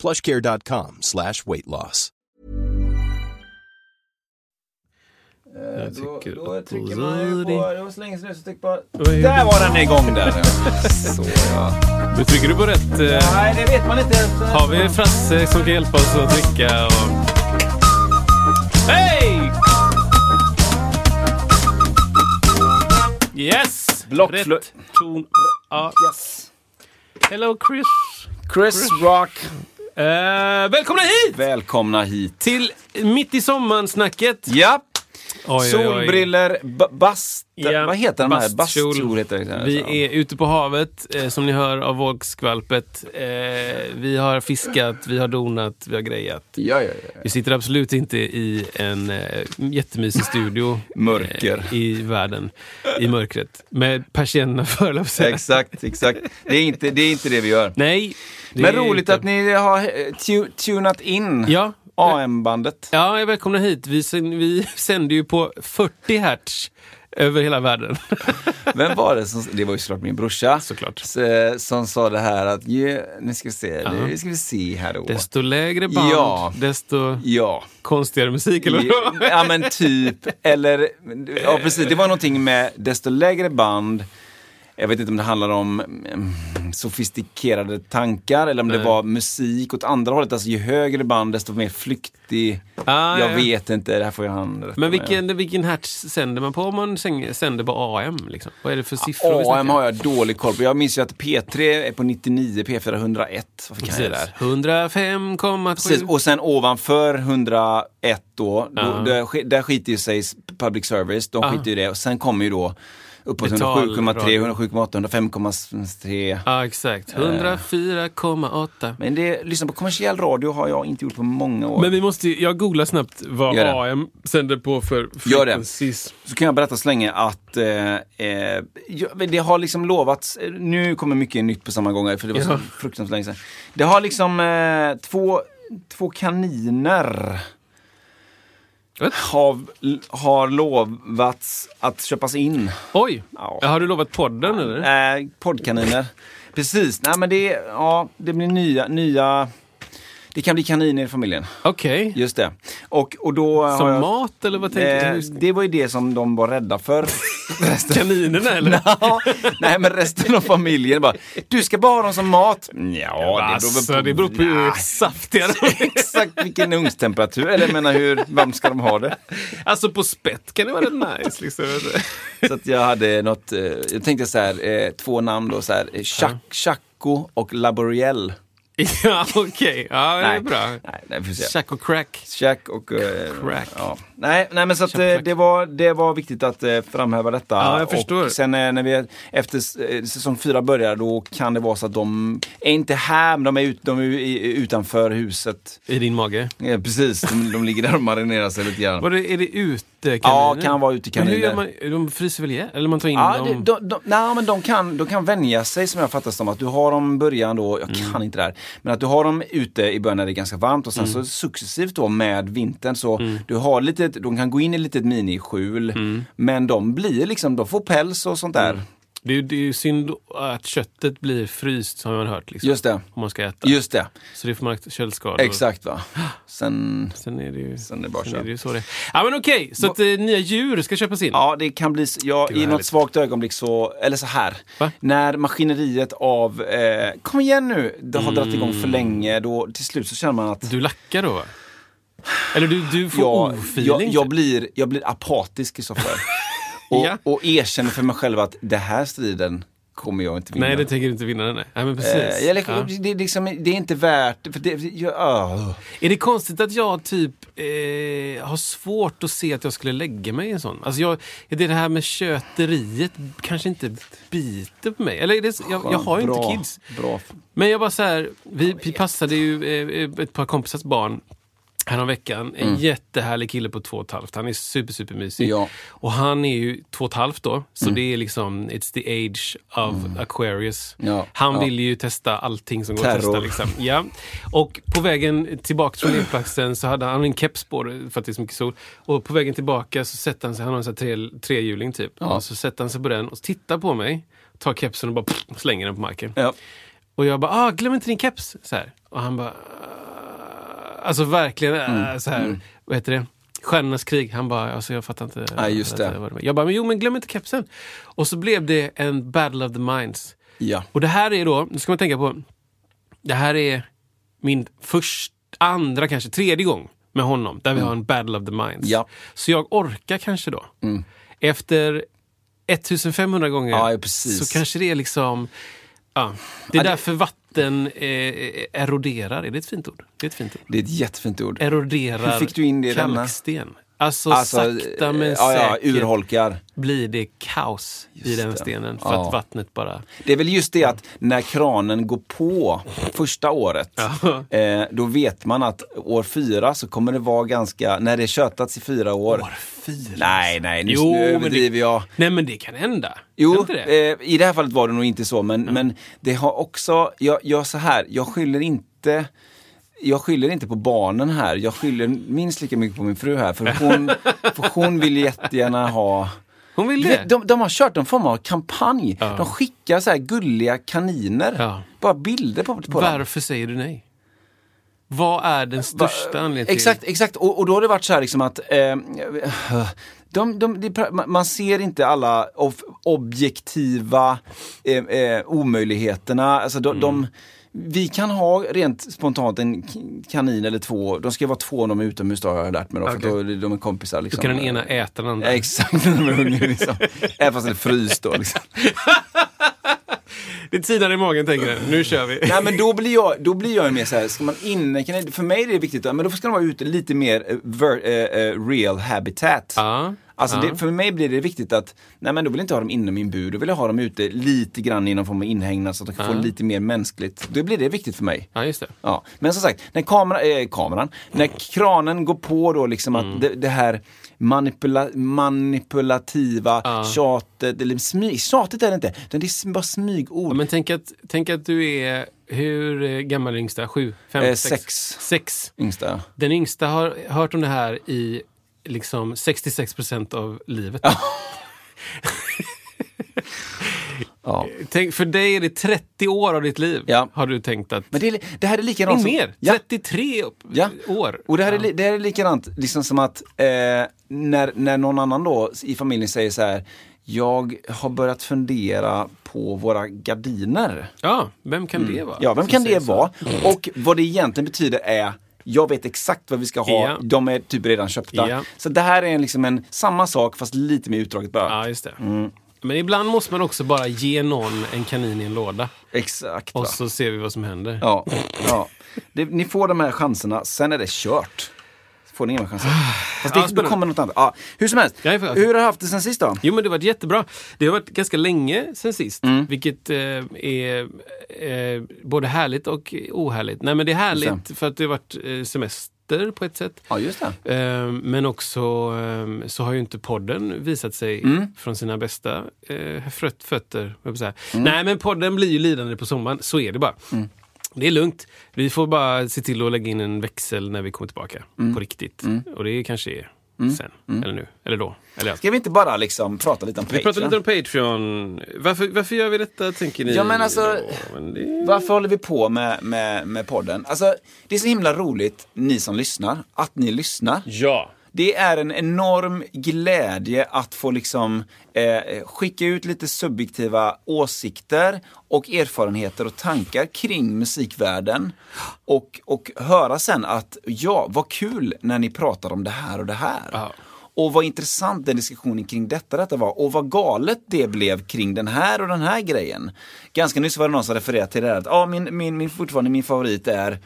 plushcare.com slash weight loss. Jag Då, tycker då att trycker då man på, det- var så länge sedan så tryck på... Där det? var den igång där! Så ja. Nu trycker du på rätt. eh, Nej, det vet man inte. Har vi Frasse som kan hjälpa oss att trycka och... Hej! Yes! Blockflö- Rätt ton. Ja. Yes. Hello Chris. Chris Rock, Eh, välkomna hit! välkomna hit. Till Mitt i sommaren-snacket. Ja, Oj, solbriller, ba- bast... Ja, Vad heter den här? bastkjol. Bastkjol heter det. Vi är ute på havet, eh, som ni hör av vågskvalpet. Eh, vi har fiskat, vi har donat, vi har grejat. Ja, ja, ja. Vi sitter absolut inte i en eh, jättemysig studio. Mörker. Eh, I världen. I mörkret. Med persiennerna för, höll jag på att säga. Exakt, exakt. Det är inte det, är inte det vi gör. Nej. Men roligt inte- att ni har eh, tu- tunat in Ja. AM-bandet. Ja, jag välkomna hit. Vi, vi sänder ju på 40 hertz över hela världen. Vem var det som, det var ju såklart min brorsa, Såklart. eh, som sa det här att, ja, nu ska vi se, nu ska vi se här då. Desto lägre band, Ja. desto Ja. konstigare musik, eller? Ja men typ, eller, ja precis, det var någonting med desto lägre band, jag vet inte om det handlar om mm, sofistikerade tankar eller om det Nej. var musik åt andra hållet. Alltså ju högre band desto mer flyktig. Ah, jag ja. vet inte, det här får jag han Men vilken, vilken hertz sänder man på om man sänder på AM? Liksom? Vad är det för siffror? vi AM har jag dålig koll på. Jag minns ju att P3 är på 99, P4 101. Varför kan jag det Precis. där? 105,7. Precis, och sen ovanför 101 då, då Ja. där, där skiter ju sig public service, de Ja. skiter ju i det. Och sen kommer ju då uppåt Betal 107,3, radio. 107,8, 105,3. Ja, exakt. Eh. 104,8. Men det, lyssna på kommersiell radio har jag inte gjort på många år. Men vi måste jag googlar snabbt vad. AM sänder på för frequencies. Så kan jag berätta så länge att eh, eh, det har liksom lovats, eh, nu kommer mycket nytt på samma gång, för det var så Ja. fruktansvärt länge sedan. Det har liksom eh, två, två kaniner? Har, har lovats att köpas in. Oj! Ja. Har du lovat podden eller? Eh, poddkaniner. Precis, nej men det, ja, det blir nya, nya, det kan bli kaniner i familjen. Okej. Just det. Och, och då Som jag, mat eller vad tänker eh, du? Hur- Det var ju det som de var rädda för. Kaninerna eller? Nej men resten av familjen bara, du ska bara ha dem som mat. Ja, Alltså, det beror på hur saftiga de är. Exakt vilken ugnstemperatur, eller jag menar hur varmt ska de ha det? Alltså på spett kan det vara nice. Liksom. Så att jag hade något, eh, jag tänkte så här, eh, två namn då så här, eh, Chac, Chaco och Laboriel. ja, okej. Ja, det är bra. Nej, nej, får se. Chack och crack. Jack och... eh, Crack. Ja. Nej, nej, men så att, eh, det, var, det var viktigt att eh, framhäva detta. Ja, jag förstår. Och sen eh, när vi, efter säsong fyra börjar, då kan det vara så att de är inte här, men de är, ut, de är utanför huset. I din mage. Ja, precis, de, de ligger där och marinerar sig lite grann. Var det, är det ute Ja, kaniner? kan vara ute Men hur kaniner. gör man? De fryser väl ihjäl? Eller man tar in Ja, dem? det, de, de, nej, men de kan, de kan vänja sig som jag fattar som att du har dem i början då, jag Mm. kan inte det här, men att du har dem ute i början när det är ganska varmt och sen Mm. så successivt då med vintern så du har lite, de kan gå in i ett litet miniskjul Mm. men de blir liksom, de får päls och sånt där. Det, är, det är synd att köttet blir fryst har man hört. Liksom, Just det, Om man ska äta. just det, Så det får man köldskador. exakt va. Sen, Sen är det ju, sen är det bara sen är det ju så det Ja men okej, så att eh, nya djur ska köpas in. Ja, det kan bli, s- ja, i något svagt ögonblick så, eller så här. Va? När maskineriet av, eh, kom igen nu, det har dragit igång Mm. för länge, då till slut så känner man att Du lackar då va? Eller du, du får jag, ofeeling? jag, jag, typ. blir, jag blir apatisk i så fall. och, Ja. och erkänner för mig själv att det här striden kommer jag inte vinna. Nej, det tänker du inte vinna. Nej, Nej, men precis. Eh, jag, Ja. det, liksom, det är inte värt, för det, jag, ah. Är det konstigt att jag typ eh, har svårt att se att jag skulle lägga mig i en sån? Alltså jag, det här med köteriet kanske inte biter på mig? Eller det, jag, jag har ju bra, inte kids. Bra. Men jag bara så här, vi, vi passade ju eh, ett par kompisars barn häromveckan. En jättehärlig kille på två och ett halvt. Han är super, super mysig. Ja. Och han är ju två och ett halvt då. Så det är liksom, it's the age of Aquarius. Ja, Han ja. vill ju testa allting som går att testa. Liksom. Ja. Och på vägen tillbaka från lekplatsen så hade han en keps på för att det är så mycket sol. Och på vägen tillbaka så sätter han sig, han har en sån här tre, trehjuling typ. Och så sätter han sig på den och tittar på mig, tar kepsen och bara pff, slänger den på marken. Ja. Och jag bara, ah, glöm inte din keps. Så här. Och han bara. Alltså verkligen äh, så här, vad heter det? Stjärnornas krig. Han bara, alltså jag fattar inte. Ja, just det. vad var. Jag bara, men jo men glöm inte kepsen. Och så blev det en battle of the minds. Ja. Och det här är då, nu ska man tänka på, det här är min första, andra kanske, tredje gång med honom där vi har en battle of the minds. Mm. Ja. Så jag orkar kanske då. Efter 1500 gånger Ja, så kanske det är liksom... Ja, det är Ja, det- vatten eh, eroderar. Är det ett fint ord? Det är ett fint ord. Det är ett jättefint ord. Eroderar Hur fick du in det i denna? Alltså, Alltså, sakta men ja, ja, säkert urholkar. blir det kaos i Just den det. stenen. För Ja. att vattnet bara... Det är väl just det att när kranen går på första året, eh, då vet man att år fyra så kommer det vara ganska, när det tjötats i fyra år. År fyra. Nej, nej, nu, Jo, nu men det- överdriver jag. Nej men det kan hända. Jo, det? eh, i det här fallet var det nog inte så, men, men det har också, jag, jag så här, jag skyller inte jag skyller inte på barnen här, jag skyller minst lika mycket på min fru här, för hon, för hon vill jättegärna ha Hon vill det. de, de har kört en form av kampanj. Ja. De skickar så här gulliga kaniner. Ja. Bara bilder på, på dem. Varför säger du nej? Vad är den största anledningen till... Exakt, exakt. Och, och då har det varit så här liksom att eh, de, de, det- man- ser inte alla objektiva eh, eh, omöjligheterna. Alltså de, de, vi kan ha rent spontant en kanin eller två, de ska vara två när de är utomhus då har jag lärt mig då, för Okej. då, de är kompisar. Då Liksom. kan den ena äta den andra. Ja, exakt, när de är hungriga liksom. Även fast den är fryst då. Liksom. Det tinar i magen tänker den. Nu kör vi. Nej men då blir jag, då blir jag mer så här, ska man inne, kan det, för mig är det viktigt, men då ska de vara ute lite mer eh, ver, eh, eh, real habitat. Ja, Alltså ja. det, för mig blir det viktigt att, nej men då vill jag inte ha dem inom min bur, då vill jag ha dem ute lite grann i någon form av inhägnad så att de kan få Ja. lite mer mänskligt. Då blir det viktigt för mig. ja, just det. Ja. Men som sagt, när kamera, eh, kameran, när kranen går på då liksom Mm. att det, det här manipula, manipulativa Ja. tjatet, eller smyg, tjatet är det inte, det är bara smygord. Ja, men tänk att, tänk att du är, hur gammal är yngsta? Sju? Fem? Eh, sex? sex. Sex. Yngsta. Den yngsta har hört om det här i liksom 66 procent av livet. Ja. Tänk, för dig är det 30 år av ditt liv. Ja. Har du tänkt att... Men det, är, det här är det är likadant som... mer! Ja. 33 Ja. år. Och det här, är, det här är likadant, liksom som att eh, när, när någon annan då i familjen säger så här Jag har börjat fundera på våra gardiner. Ja, vem kan det vara? Ja, vem kan det vara? Och vad det egentligen betyder är jag vet exakt vad vi ska ha, Ja. de är typ redan köpta. Ja. Så det här är liksom en samma sak fast lite mer utdraget bara. Ja, just det. Mm. Men ibland måste man också bara ge någon en kanin i en låda. Exakt. Va? Och så ser vi vad som händer. Ja, ja. Det, ni får de här chanserna, sen är det kört. Får ni inga chanser. Fast Ja, det, då spännande. kommer något annat. Ja, hur som helst, är för- hur har du haft det sen sist då? Jo men det har varit jättebra. Det har varit ganska länge sen sist. Mm. Vilket eh, är eh, både härligt och ohärligt. Nej men det är härligt för att det har varit eh, semester på ett sätt. Ja, just det. Eh, men också eh, så har ju inte podden visat sig från sina bästa eh, frött, fötter. säga. Nej men podden blir ju lidande på sommaren, så är det bara. Det är lugnt. Vi får bara se till att lägga in en växel när vi kommer tillbaka. På riktigt. Och det kanske är sen. Eller nu. Eller då. Eller Ska vi inte bara liksom prata lite om vi pratar Patreon? lite om Patreon. Varför, varför gör vi detta tänker ni? Ja, men alltså-? Men det... Varför håller vi på med, med, med podden? Alltså, det är så himla roligt, ni som lyssnar, att ni lyssnar. Ja. Det är en enorm glädje att få liksom eh, skicka ut lite subjektiva åsikter och erfarenheter och tankar kring musikvärlden. Och, och höra sen att ja, vad kul när ni pratar om det här och det här. Ja. Och vad intressant den diskussionen kring detta, detta var. Och vad galet det blev kring den här och den här grejen. Ganska nyss var det någon som refererade till det här att ja, min, min, min, fortfarande min favorit är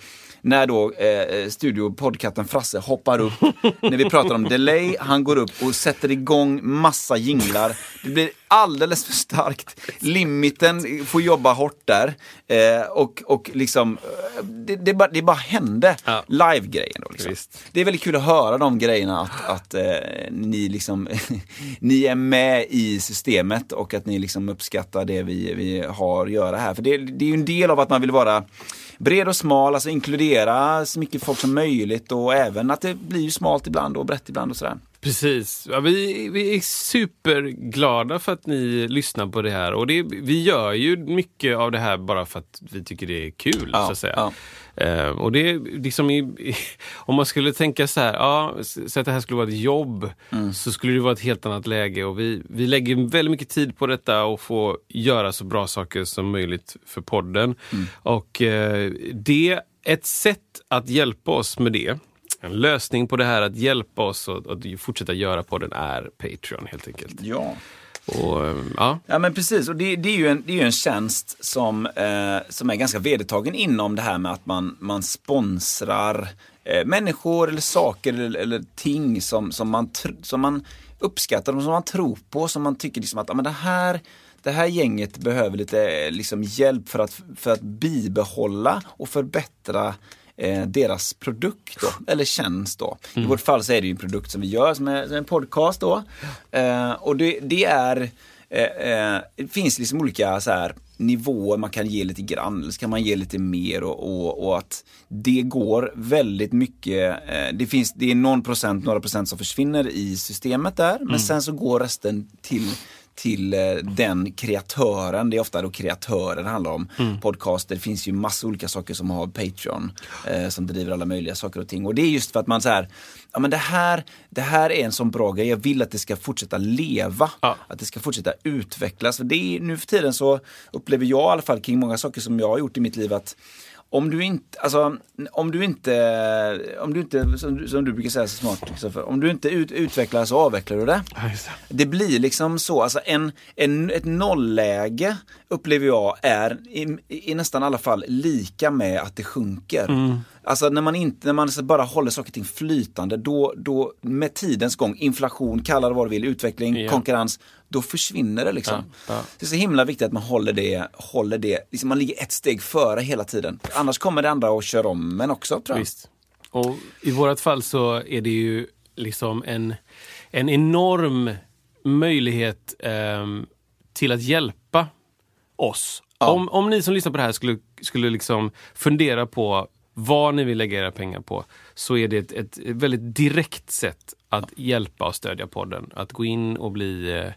när då eh, studiopodcasten Frasse hoppar upp när vi pratar om delay, han går upp och sätter igång massa jinglar Det blir alldeles för starkt. Limiten får jobba hårt där. Eh, och, och liksom, eh, det, det, bara, det bara hände. Ja. Live-grejen då. Liksom. Visst. Det är väldigt kul att höra de grejerna, att, att eh, ni liksom, ni är med i systemet och att ni liksom uppskattar det vi, vi har att göra här. För det, det är ju en del av att man vill vara bred och smal, alltså inkludera så mycket folk som möjligt och även att det blir smalt ibland och brett ibland och sådär. Precis. Ja, vi, vi är superglada för att ni lyssnar på det här. Och det, vi gör ju mycket av det här bara för att vi tycker det är kul. Ja, så att säga. ja. Eh, och det liksom i, i, om man skulle tänka så här, ja, så att det här skulle vara ett jobb, så skulle det vara ett helt annat läge. Och vi, vi lägger väldigt mycket tid på detta och får göra så bra saker som möjligt för podden. Och eh, det, ett sätt att hjälpa oss med det, en lösning på det här att hjälpa oss att, att fortsätta göra podden är Patreon helt enkelt. Ja. Och, eh, ja. Ja men precis, och det, det, är, ju en, det är ju en tjänst som, eh, som är ganska vedertagen inom det här med att man, man sponsrar eh, människor eller saker eller, eller ting som, som, man, som man uppskattar, som man tror på, som man tycker liksom att ja, men det, här, det här gänget behöver lite eh, liksom, hjälp för att, för att bibehålla och förbättra eh, deras produkt då, eller tjänst då. I vårt fall så är det ju en produkt som vi gör som är, som en podcast då. Eh, och det, det är eh, eh, det finns liksom olika så här, nivåer man kan ge lite grann, eller så kan man ge lite mer och, och, och att det går väldigt mycket, det finns, det är någon procent, några procent som försvinner i systemet där, men sen så går resten till till eh, den kreatören, det är ofta då kreatörer det handlar om. Podcaster, det finns ju massa olika saker som har Patreon eh, som driver alla möjliga saker och ting. Och det är just för att man så här, ja men det här, det här är en sån bra grej, jag vill att det ska fortsätta leva. Ja. Att det ska fortsätta utvecklas. För det är, nu för tiden så upplever jag i alla fall kring många saker som jag har gjort i mitt liv att om du inte, alltså, om du inte, om du inte, som, du- som du brukar säga så smart, om du inte ut, utvecklar så avvecklar du det. Det. Blir liksom så, alltså en, en, ett nollläge upplever jag är i, i nästan alla fall lika med att det sjunker. Mm. Alltså när man, inte, när man bara håller saker och ting flytande, då, då med tidens gång, inflation, kalla det vad du vill, utveckling, Ja. konkurrens, då försvinner det liksom. Ja, ja. Det är så himla viktigt att man håller det, håller det, liksom man ligger ett steg före hela tiden. Annars kommer det andra och kör om en också tror jag. Visst. Och i vårt fall så är det ju liksom en, en enorm möjlighet ehm, till att hjälpa oss. Ja. Om, om ni som lyssnar på det här skulle, skulle liksom fundera på vad ni vill lägga era pengar på så är det ett, ett väldigt direkt sätt att hjälpa och stödja podden. Att gå in och bli eh,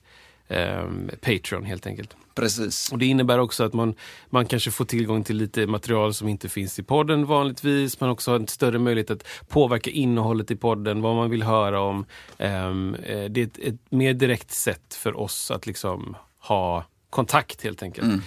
ehm, Patreon helt enkelt. Precis. Och Det innebär också att man, man kanske får tillgång till lite material som inte finns i podden vanligtvis. Man också har en större möjlighet att påverka innehållet i podden, vad man vill höra om. Ehm, eh, det är ett, ett mer direkt sätt för oss att liksom ha kontakt helt enkelt.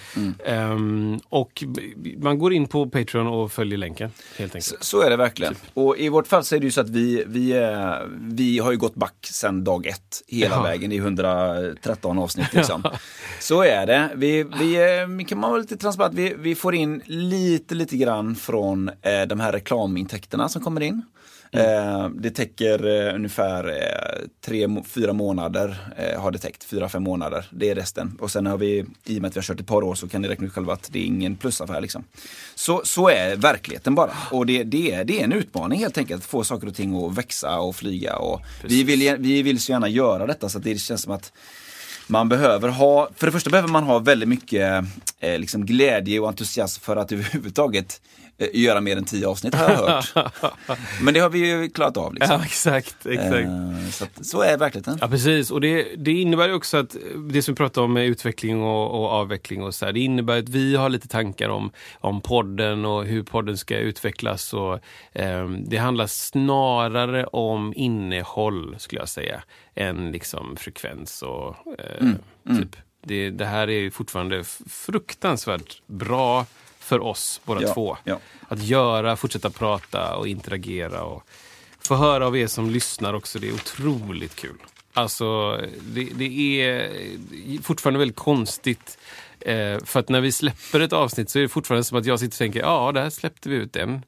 Ehm, och b- man går in på Patreon och följer länken helt Så, enkelt. så är det verkligen. Och i vårt fall så är det ju så att vi, vi, eh, vi har ju gått back sedan dag ett hela Ja. vägen i 113 avsnitt. Liksom. Så är det. Vi, vi, eh, vi kan man vara lite transparent, vi, vi får in lite, lite grann från eh, de här reklamintäkterna som kommer in. Eh, det täcker eh, ungefär eh, tre, fyra månader, har det täckt, fyra, fem månader. Det är resten. Och sen har vi, i och med att vi har kört ett par år så kan ni räkna ut själva att det är ingen plusaffär liksom. Så, så är verkligheten bara. Och det, det, är, det är en utmaning helt enkelt, att få saker och ting att växa och flyga. Och vi, vill, vi vill så gärna göra detta så att det känns som att man behöver ha, för det första behöver man ha väldigt mycket eh, liksom glädje och entusiasm för att överhuvudtaget göra mer än tio avsnitt har jag hört. Men det har vi ju klarat av. Liksom. Ja, exakt. exakt. Eh, så, att, så är verkligheten. Ja, precis. Och det, det innebär också att det som vi pratar om med utveckling och, och avveckling och så här, det innebär att vi har lite tankar om, om podden och hur podden ska utvecklas. Och, ehm, det handlar snarare om innehåll, skulle jag säga, än liksom frekvens och eh, typ. Det, det här är fortfarande fruktansvärt bra för oss båda Ja, två. ja. Att göra, fortsätta prata och interagera. Och, få höra av er som lyssnar också. Det är otroligt kul. Alltså, det, det är fortfarande väldigt konstigt. Eh, för att när vi släpper ett avsnitt så är det fortfarande som att jag sitter och tänker, ja, där släppte vi ut den.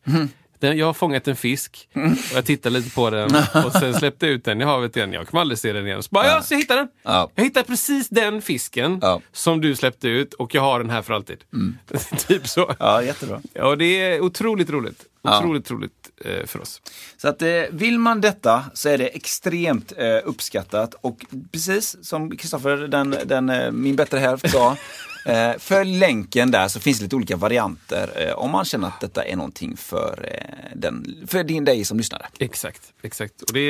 Den, jag har fångat en fisk Mm. och jag tittar lite på den och sen släppte jag ut den i havet igen. Jag kommer aldrig se den igen. Så bara, ja, så jag hittade den. Ja. Jag hittade precis den fisken Ja. Mm. som du släppte ut och jag har den här för alltid. typ så. Ja, jättebra. Ja, det är otroligt roligt. Ja. Otroligt roligt eh, för oss. Så att eh, vill man detta så är det extremt eh, uppskattat och precis som Kristoffer, den, den, eh, min bättre hälft sa, följ länken där så finns det lite olika varianter eh, om man känner att detta är någonting för, eh, den, för din, dig som lyssnare. Exakt, exakt. Och det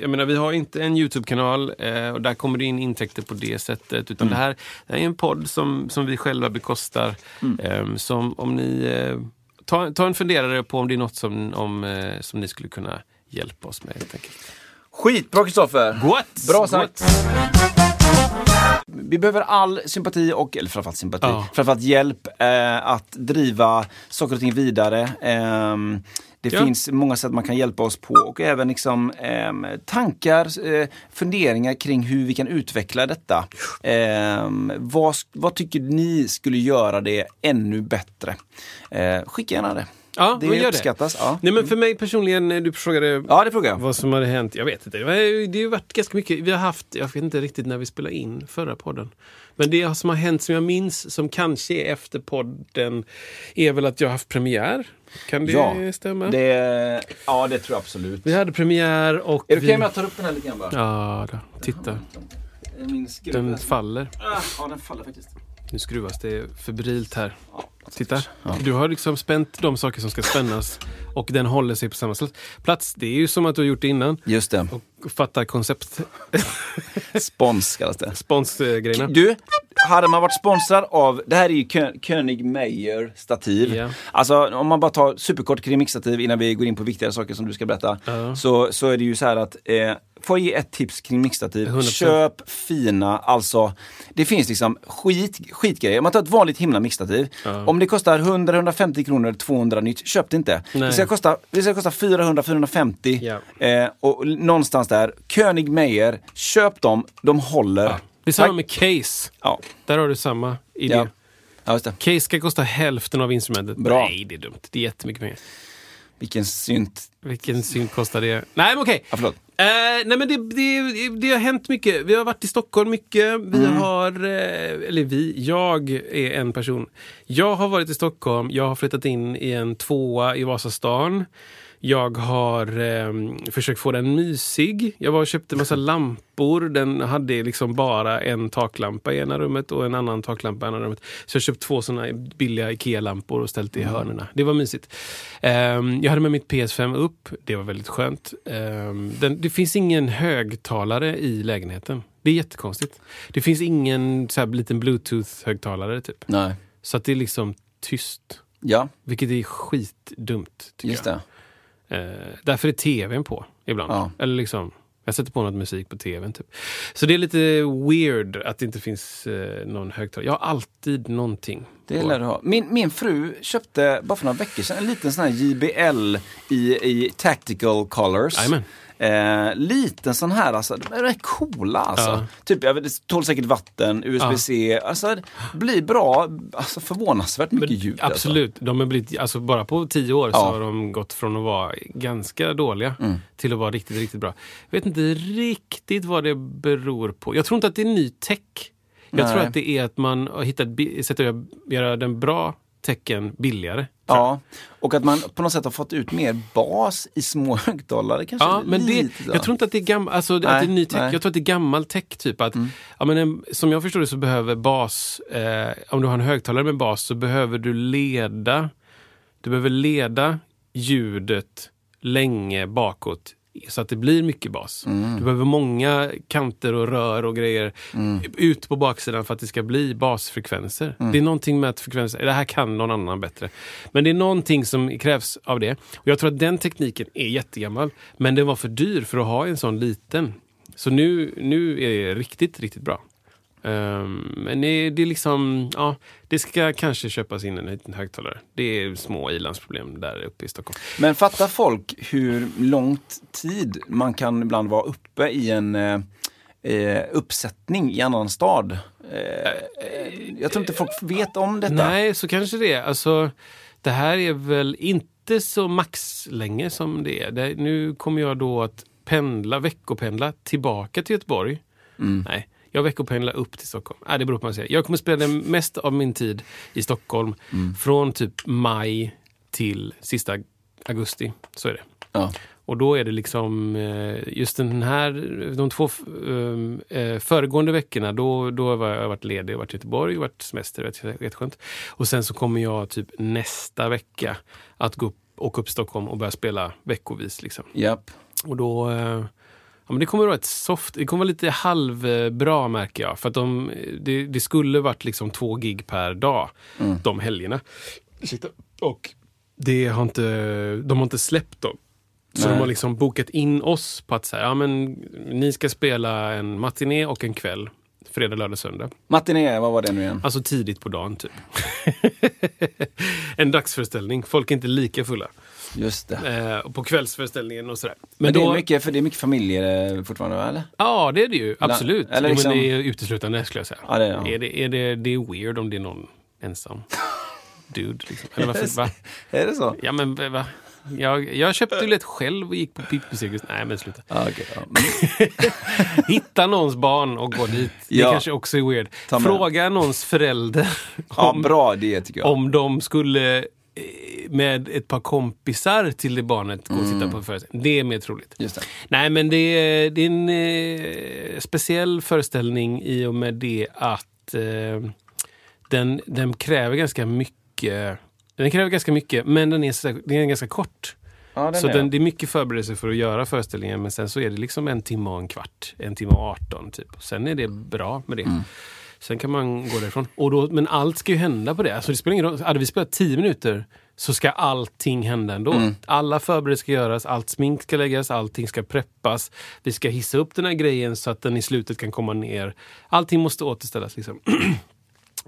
jag menar, vi har inte en YouTube-kanal eh, och där kommer det in intäkter på det sättet. Utan det, här, det här är en podd som, som vi själva bekostar. Eh, som om ni eh, ta, ta en funderare på om det är något som, om, eh, som ni skulle kunna hjälpa oss med helt enkelt. Skitbra Kristoffer! What? Bra sagt! Vi behöver all sympati och, eller framförallt sympati, Ja. framförallt hjälp eh, att driva saker och ting vidare. Ehm, det Ja. finns många sätt man kan hjälpa oss på och även liksom, ehm, tankar, eh, funderingar kring hur vi kan utveckla detta. Ehm, vad, vad tycker ni skulle göra det ännu bättre? Eh, skicka gärna det. Ja, det gör uppskattas. Ja. Nej, men för mig personligen, eh, du frågade ja, det frågar jag. vad som hade hänt. Jag vet inte. Det har ju- det varit ganska mycket. Vi har haft, jag vet inte riktigt när vi spelade in förra podden. Men det som har hänt som jag minns, som kanske är efter podden, är väl att jag har haft premiär. Kan det Ja, stämma? Det, ja, det tror jag absolut. Vi hade premiär och... Är det okej vi... om jag tar upp den här lite grann bara? Ja, då. titta. Den faller. Ah, ja, den faller faktiskt. Nu skruvas det febrilt här. Ja. Titta. Du har liksom spänt de saker som ska spännas och den håller sig på samma plats. Det är ju som att du har gjort det innan. Just det. Och fattar koncept... Spons kallas det. Sponsgrejerna. Du, hade man varit sponsrad av, det här är ju Kö- König Meyer stativ. Ja. Alltså om man bara tar superkort kring mixtativ innan vi går in på viktigare saker som du ska berätta. Ja. Så, så är det ju så här att, eh, får jag ge ett tips kring mixtativ? 100%. Köp fina, alltså det finns liksom skit, skitgrejer. Om man tar ett vanligt himla mixtativ. Om det kostar 100-150 kronor, 200 nytt, köp det inte. Nej. Det ska kosta, det ska kosta 400-450 Ja. eh, och någonstans där. König Meyer, köp dem, de håller. Det är samma med case. Ja. Där har du samma idé. Ja. ja. Case ska kosta hälften av instrumentet. Bra. Nej, det är dumt. Det är jättemycket pengar. Vilken synt. Vilken synd kostar det? Nej, men okej. Ja, förlåt. Eh, nej men det, det, det har hänt mycket. Vi har varit i Stockholm mycket. Vi Mm. har, eh, eller vi, jag är en person. Jag har varit i Stockholm, jag har flyttat in i en tvåa i Vasastan. Jag har eh, försökt få den mysig. Jag var och köpte en massa lampor. Den hade liksom bara en taklampa i ena rummet och en annan taklampa i andra rummet. Så jag köpte två såna billiga IKEA-lampor och ställt i hörnerna. Det var mysigt. Ehm, jag hade med mitt PS5 upp. Det var väldigt skönt. Ehm, den, det finns ingen högtalare i lägenheten. Det är jättekonstigt. Det finns ingen så här, liten bluetooth-högtalare typ. Nej. Så att det är liksom tyst. Ja, Vilket är skitdumt. Tycker just jag. det. Eh, därför är tvn på ibland. Ja. Eller liksom, jag sätter på något musik på tvn. Typ. Så det är lite weird att det inte finns eh, någon högtalare. Jag har alltid någonting. Det lär du ha. Min, min fru köpte bara för några veckor sedan en liten sån här JBL i, i tactical colors. Jajamän. Eh, liten sån här, alltså, de är coola alltså. Ja. Typ, jag vet, tål säkert vatten, USB-C, alltså det blir bra, alltså förvånansvärt mycket Men ljud. Alltså. Absolut. De har blivit, alltså bara på tio år så Ja. har de gått från att vara ganska dåliga Mm. till att vara riktigt, riktigt bra. Jag vet inte riktigt vad det beror på. Jag tror inte att det är ny tech. Jag tror Nej. att det är att man har hittat sätt att göra den bra tecken billigare. Ja, och att man på något sätt har fått ut mer bas i små högtalare kanske. Ja, men det, jag tror inte att det är gammal, alltså, att det är ny tech. nej. Mm. Jag tror att det är gammal tech. Typ att, ja, men en, som jag förstår det så behöver bas, eh, om du har en högtalare med bas så behöver du leda, du behöver leda ljudet länge bakåt så att det blir mycket bas. Mm. Du behöver många kanter och rör och grejer ut på baksidan för att det ska bli basfrekvenser. Mm. Det är någonting med att frekvenser, det här kan någon annan bättre. Men det är någonting som krävs av det. Och jag tror att den tekniken är jättegammal. Men den var för dyr för att ha en sån liten. Så nu, nu är det riktigt, riktigt bra. Ehm, men det, det är liksom, ja, det ska kanske köpas in en liten högtalare. Det är små ilandsproblem där uppe i Stockholm. Men fattar folk hur långt tid man kan ibland vara uppe i en eh, eh, uppsättning i annan stad? Eh, jag tror inte folk vet om detta. Nej, så kanske det är. Alltså, det här är väl inte så maxlänge som det är. Det, nu kommer jag då att pendla, veckopendla tillbaka till Göteborg. Nej, jag veckopendlar upp till Stockholm. Nej, det beror på vad man säger. Jag kommer spendera mest av min tid i Stockholm från typ maj till sista augusti. Så är det. Ja. Och då är det liksom eh, just den här, de två eh, eh, föregående veckorna, då, då har jag varit ledig och varit i Göteborg varit semester. Jätteskönt. Och sen så kommer jag typ nästa vecka att gå upp, åka upp till Stockholm och börja spela veckovis. Liksom. Japp. Och då... eh, Ja, men det kommer vara ett soft, det kommer vara lite halvbra märker jag. För att de, det, det skulle varit liksom två gig per dag de helgerna. Och det har inte, de har inte släppt dem. Så Nej. de har liksom bokat in oss på att säga, ja men ni ska spela en matiné och en kväll. Fredag, lördag, söndag. Matiné, vad var det nu igen? Alltså tidigt på dagen typ. en dagsföreställning. Folk är inte lika fulla. Just det. Eh, och på kvällsföreställningen och sådär. Men, det, är mycket, för det är mycket familjer eh, fortfarande, eller? Ja, det är det ju. Absolut. eller Jo, liksom- Men det är uteslutande, skulle jag säga. Ja, det är- ja. Är det, är det, det är weird om det är någon ensam dude. Liksom. Eller varför, va? Är det så? Ja, men va? Jag, jag köpte biljett själv och gick på Pippi-cirkus. Nej, men sluta. Ja, okej, ja. Hitta någons barn och gå dit. Det Ja. kanske också är weird. Fråga någons förälder ja, om, bra idé tycker jag. om de skulle eh, med ett par kompisar till det barnet gå och Mm. titta på en föreställning. Det är mer troligt. Just det. Nej, men det är, det är en eh, speciell föreställning i och med det att eh, den, den kräver ganska mycket. Den kräver ganska mycket, men den är, den är ganska kort. Ja, den så är den, det. är mycket förberedelse för att göra föreställningen, men sen så är det liksom en timme och en kvart. En timme och 18 typ. Sen är det bra med det. Mm. Sen kan man gå därifrån. Och då, men allt ska ju hända på det. Alltså det spelar ingen roll. Hade vi spelat 10 minuter så ska allting hända ändå. Mm. Alla förberedelser ska göras, allt smink ska läggas, allting ska preppas. Vi ska hissa upp den här grejen så att den i slutet kan komma ner. Allting måste återställas. Liksom.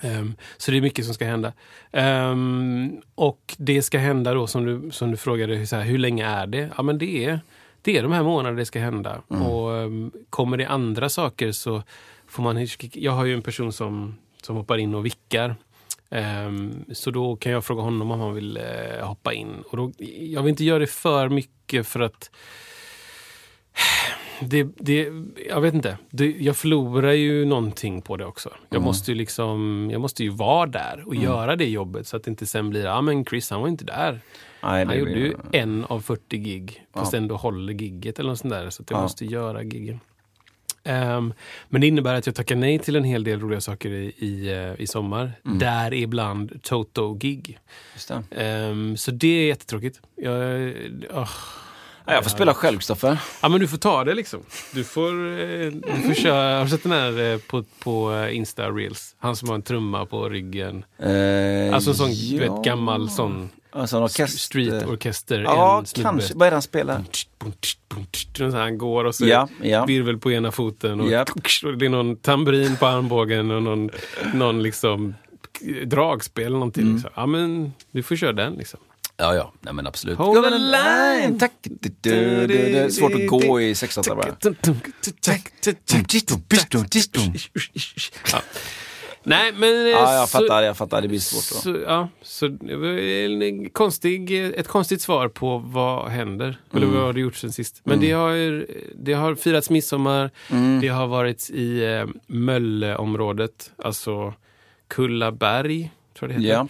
Ehm, så det är mycket som ska hända. Ehm, och det ska hända då som du, som du frågade, så här, hur länge är det? Ja men det är, det är de här månaderna det ska hända. Och um, kommer det andra saker så får man... Jag har ju en person som, som hoppar in och vickar. Ehm, så då kan jag fråga honom om han vill eh, hoppa in. Och då, jag vill inte göra det för mycket för att det, det, jag vet inte. Det, jag förlorar ju någonting på det också. Jag, måste ju liksom, jag måste ju vara där och göra det jobbet så att det inte sen blir, ja men Chris han var inte där. Nej, Han gjorde ju en av 40 gig, fast ändå håller gigget eller något sånt där. Så att jag Ja. måste göra giggen. Ehm, men det innebär att jag tackar nej till en hel del roliga saker i, i, eh, i sommar. Mm. Där ibland Toto-gig. Ehm, så det är jättetråkigt. Jag, åh. Ja, jag får spela själv, Kristoffer. Ja men du får ta det liksom. Du får, eh, du får köra, har du sett den här på, på Insta Reels? Han som har en trumma på ryggen. Eh, Alltså en sån ja. vet, gammal sån Alltså en orkester. streetorkester. Ja, kanske. Vad är det han spelar? Han går och så Ja, ja. virvel på ena foten. Och, och det är någon tamburin på armbågen och någon, någon liksom dragspel eller någonting. Mm. Liksom. Ja men du får köra den liksom. Ja, ja. Nej, men absolut. Hold the line. Tack! Du, du, du, Det är svårt att gå i sexåttar bara. Ja. Nej, men... eh, Ja, jag så- fattar, jag fattar. Det blir svårt då. Så, ja, så en konstig, ett konstigt svar på vad händer. Eller vad har det gjort sen sist. Men det, har, det har firats midsommar. Det har varit i eh, Mölleområdet. Alltså Kullaberg, tror jag det heter. Ja.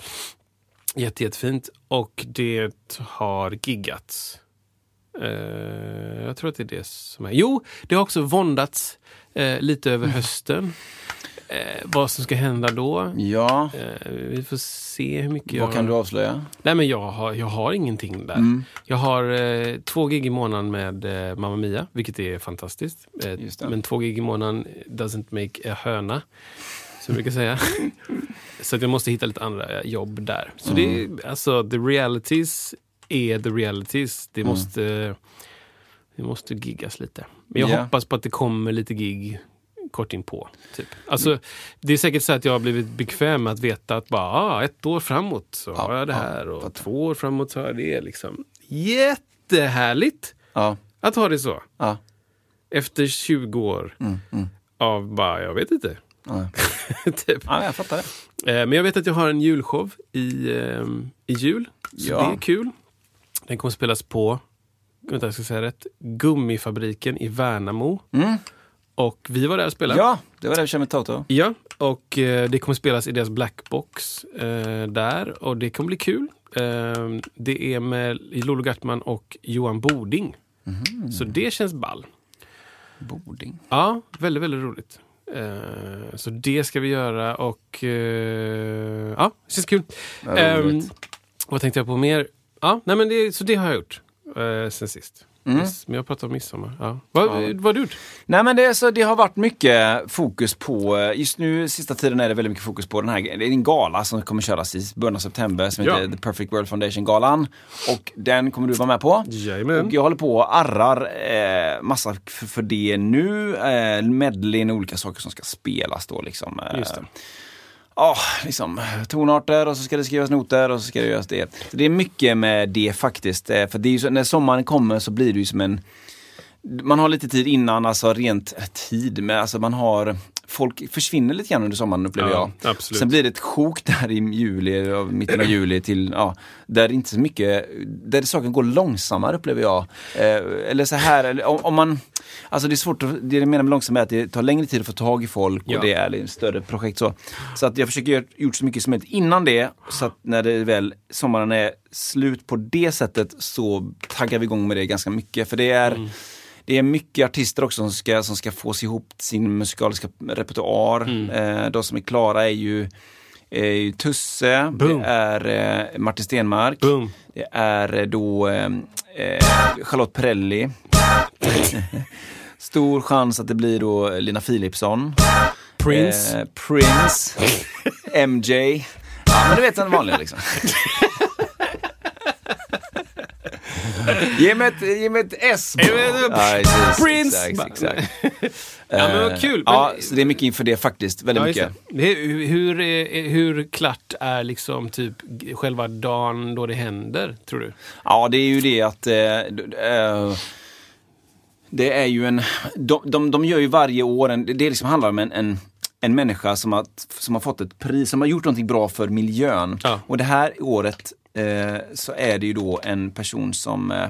Jätte, jättefint. Och det har giggats. Eh, jag tror att det är det som är... Jo, det har också våndats eh, lite över hösten. Eh, vad som ska hända då. Ja. Eh, vi får se hur mycket jag... Vad kan du avslöja? Nej, men jag har, jag har ingenting där. Mm. Jag har eh, två gig i månaden med eh, Mamma Mia, vilket är fantastiskt. Eh, det. men två gig i månaden doesn't make a höna, som jag brukar säga. så att jag måste hitta lite andra jobb där. Så det Mm. är, alltså, the realities är the realities. Det Mm. måste, det måste giggas lite. Men jag Ja. hoppas på att det kommer lite gig kort inpå. Typ. Alltså, det är säkert så att jag har blivit bekväm med att veta att bara, ah, ett år framåt så Ja, har jag det ja, här och fattar. två år framåt så har jag det. Liksom. Jättehärligt Ja. att ha det så. Ja. Efter 20 år Mm, mm. av bara, jag vet inte. Typ. ja, jag fattar det. Eh, Men jag vet att jag har en julshow i, eh, i jul. Så Ja. det är kul. Den kommer spelas på, vänta jag ska säga rätt, Gummifabriken i Värnamo. Och vi var där och spelade. Ja, det var det vi körde med Toto. Ja, och eh, det kommer spelas i deras blackbox eh, där och det kommer bli kul. Eh, det är med Lolo Gartman och Johan Boding. Så det känns ball. Boding. Ja, väldigt, väldigt roligt. Eh, så det ska vi göra och eh, ja, det känns kul. Vad Ehm, vad tänkte jag på mer? Ja, nej men det, så det har jag gjort sen sist. Mm. Men jag pratar om midsommar. Ja. Vad, har du gjort? Nej men det, så det har varit mycket fokus på, just nu sista tiden är det väldigt mycket fokus på den här, det är en gala som kommer köras i början av september som Ja. heter The Perfect World Foundation-galan. Och den kommer du vara med på. Jajamän. Och jag håller på och arrar eh, massa för, för det nu. Eh, medleyn och olika saker som ska spelas då liksom. Eh, oh, liksom tonarter och så ska det skrivas noter och så ska det göras det. Så det är mycket med det faktiskt. Eh, för det är ju så, när sommaren kommer så blir det ju som en man har lite tid innan, alltså rent tid, men alltså man har Folk försvinner lite grann under sommaren upplever Ja, jag. absolut. Sen blir det ett sjok där i juli, mitten av juli till, ja, där inte så mycket, där saken går långsammare upplever jag. Eh, eller så här, eller, om, om man, alltså det är svårt, att, det jag menar med långsamt är att det tar längre tid att få tag i folk Ja. och det är ett större projekt så. Så att jag försöker göra gjort så mycket som möjligt innan det, så att när det väl, sommaren är slut på det sättet så taggar vi igång med det ganska mycket. För det är Mm. Det är mycket artister också som ska, som ska få sig ihop sin musikaliska repertoar. Mm. Eh, de som är klara är ju, ju Tusse, Boom. det är eh, Martin Stenmark, Boom. det är eh, då eh, eh, Charlotte Perrelli. Stor chans att det blir då Lina Philipsson. Prince. Eh, Prince. MJ. Ja, men du vet den vanliga liksom. Ge mig ett, ge mig ett S. Ja, precis. Prince. Exakt, exakt. Ja, men vad Eh, kul. Ja, Men- så det är mycket inför det faktiskt. Väldigt Ja, mycket. hur, hur, är- hur klart är liksom typ själva dagen då det händer, tror du? Ja, det är ju det att eh, eh, det är ju en, de, de, de gör ju varje år, en, det liksom handlar om en, en, en människa som har, som har fått ett pris, som har gjort någonting bra för miljön. Ja. Och det här året eh, så är det ju då en person som eh,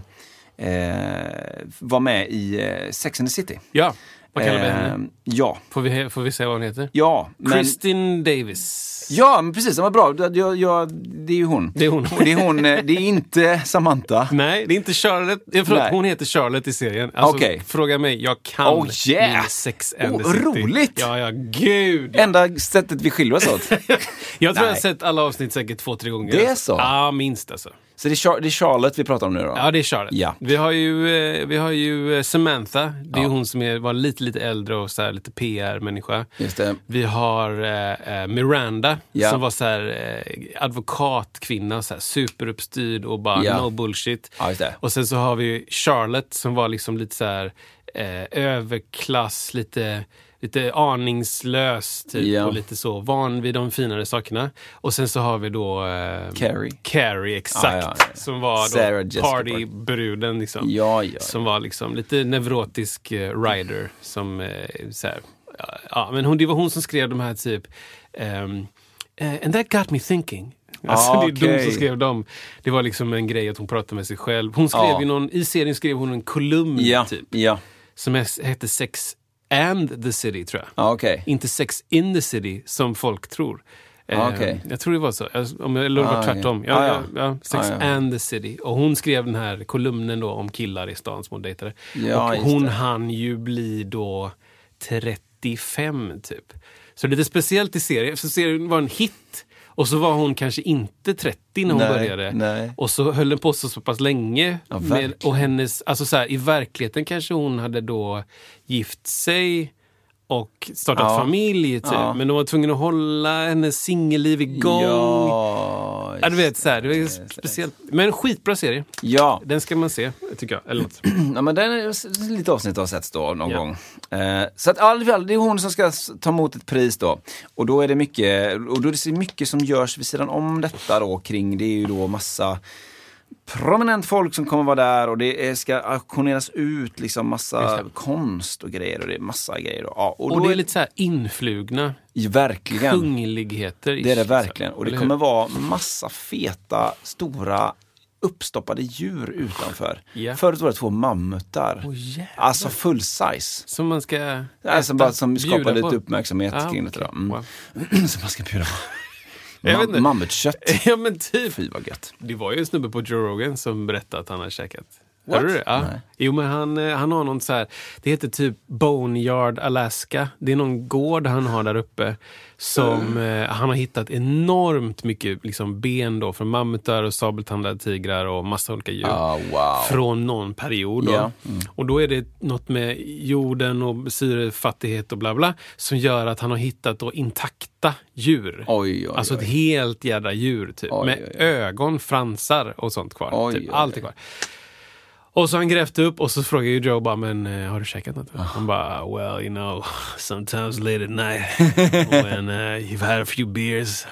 eh var med i eh, Sex and the City. Ja, vad kallar vi henne? Eh, Ja, Får vi, får vi säga vad hon heter? ja. Men, Kristin Davis. Ja, men precis, det var bra. Jag, jag, det är ju hon. Det är hon. Det är hon, eh, det är inte Samantha. Nej, det är inte Charlotte. Förlåt, Nej. hon heter Charlotte i serien. Alltså, Okej. Fråga mig, jag kan Oh, yeah. min Sex and Oh, roligt. Ja, ja, gud. ja. Enda sättet vi skiljer oss åt. Jag tror jag har Nej. sett alla avsnitt säkert två, tre gånger. Det är så? Ja, minst alltså. Så det är, Char- det är Charlotte vi pratar om nu då? Ja, det är Charlotte. Ja. Vi har ju, eh, vi har ju eh, Samantha. Det är Ja. hon som är, var lite, lite äldre och så här, lite PR-människa. Just det. Vi har eh, eh, Miranda Ja. som var så här, eh, advokatkvinna, så här, superuppstyrd och bara Ja. no bullshit. Och sen så har vi Charlotte som var liksom lite så här eh, överklass, lite, lite aningslös typ Ja. och lite så van vid de finare sakerna. Och sen så har vi då eh, Carrie. Carrie, exakt. Ja, ja, ja. Som var då partybruden liksom. Ja. Som var liksom lite neurotisk eh, rider. Som, eh, så här, ja, men hon, det var hon som skrev de här typ eh, And that got me thinking. Alltså, Ah, Det är de okej. som skrev dem. Det var liksom en grej att hon pratade med sig själv. Hon skrev Ja. ju någon, I serien skrev hon en kolumn typ. Som he- hette Sex and the City tror jag. Ja, okej. Inte Sex in the City som folk tror. Eh, Ah, okej. Jag tror det var så. Om jag, eller det var Ah, tvärtom. ja. Ah, ja. ja. Sex Ah, ja. and the City. Och hon skrev den här kolumnen då om killar i stan som hon dejtade. Ja, och hon det. hann ju bli då 35 typ. Så lite speciellt i serien, för serien var en hit. Och så var hon kanske inte 30 när hon Nej, började. nej. Och så höll den på så, så pass länge. Ja, med, och hennes, alltså så här, I verkligen kanske hon hade då gift sig och startat Ja. familj. Typ. Ja. Men de var tvungna att hålla hennes singelliv igång. Ja, Ja, du vet, så här, det det. speciellt. Men skitbra serie. Ja, Den ska man se, tycker jag. Eller något. ja men den är lite avsnitt har setts då någon Ja. gång. Eh, så att fall, det är hon som ska ta emot ett pris då. Och då är det mycket, och då är det mycket som görs vid sidan om detta då kring, det är ju då massa prominent folk som kommer vara där och det är, ska auktioneras ut liksom massa det. konst och grejer och det är massa grejer. Då. Ja, och Och det är lite så här influgna Verkligen. kungligheter. Det är det verkligen. Och det kommer hur? vara massa feta, stora uppstoppade djur utanför. Ja. Förut var det två mammutar. Jävlar. alltså full size. Som man ska Alltså äta, bara som skapar lite uppmärksamhet Ah, kring det. okej. då. Mm. Wow. som man ska bjuda på. Ma- mammutkött. Ja men typ. Fy vad gött. Det var ju en snubbe på Joe Rogan som berättade att han hade käkat. What? Hörde du det? Ja. Nej. Jo men han, eh, han har någon så här, det heter typ Boneyard Alaska. Det är någon gård han har där uppe. Som eh, han har hittat enormt mycket liksom, ben då från mammutar och sabeltandade tigrar och massa olika djur. Ah, wow. Från någon period. Då. Ja. Och då är det något med jorden och syrefattighet och bla bla som gör att han har hittat då intakta djur. Oj, oj, alltså ett oj. helt jädra djur typ. Oj, med ögon, fransar och sånt kvar. Oj, typ. oj, Allt är kvar. Och så han grävt upp och så frågar ju Joe bara, men eh, har du käkat något? Han bara, well you know, sometimes late at night when uh, you've had a few beers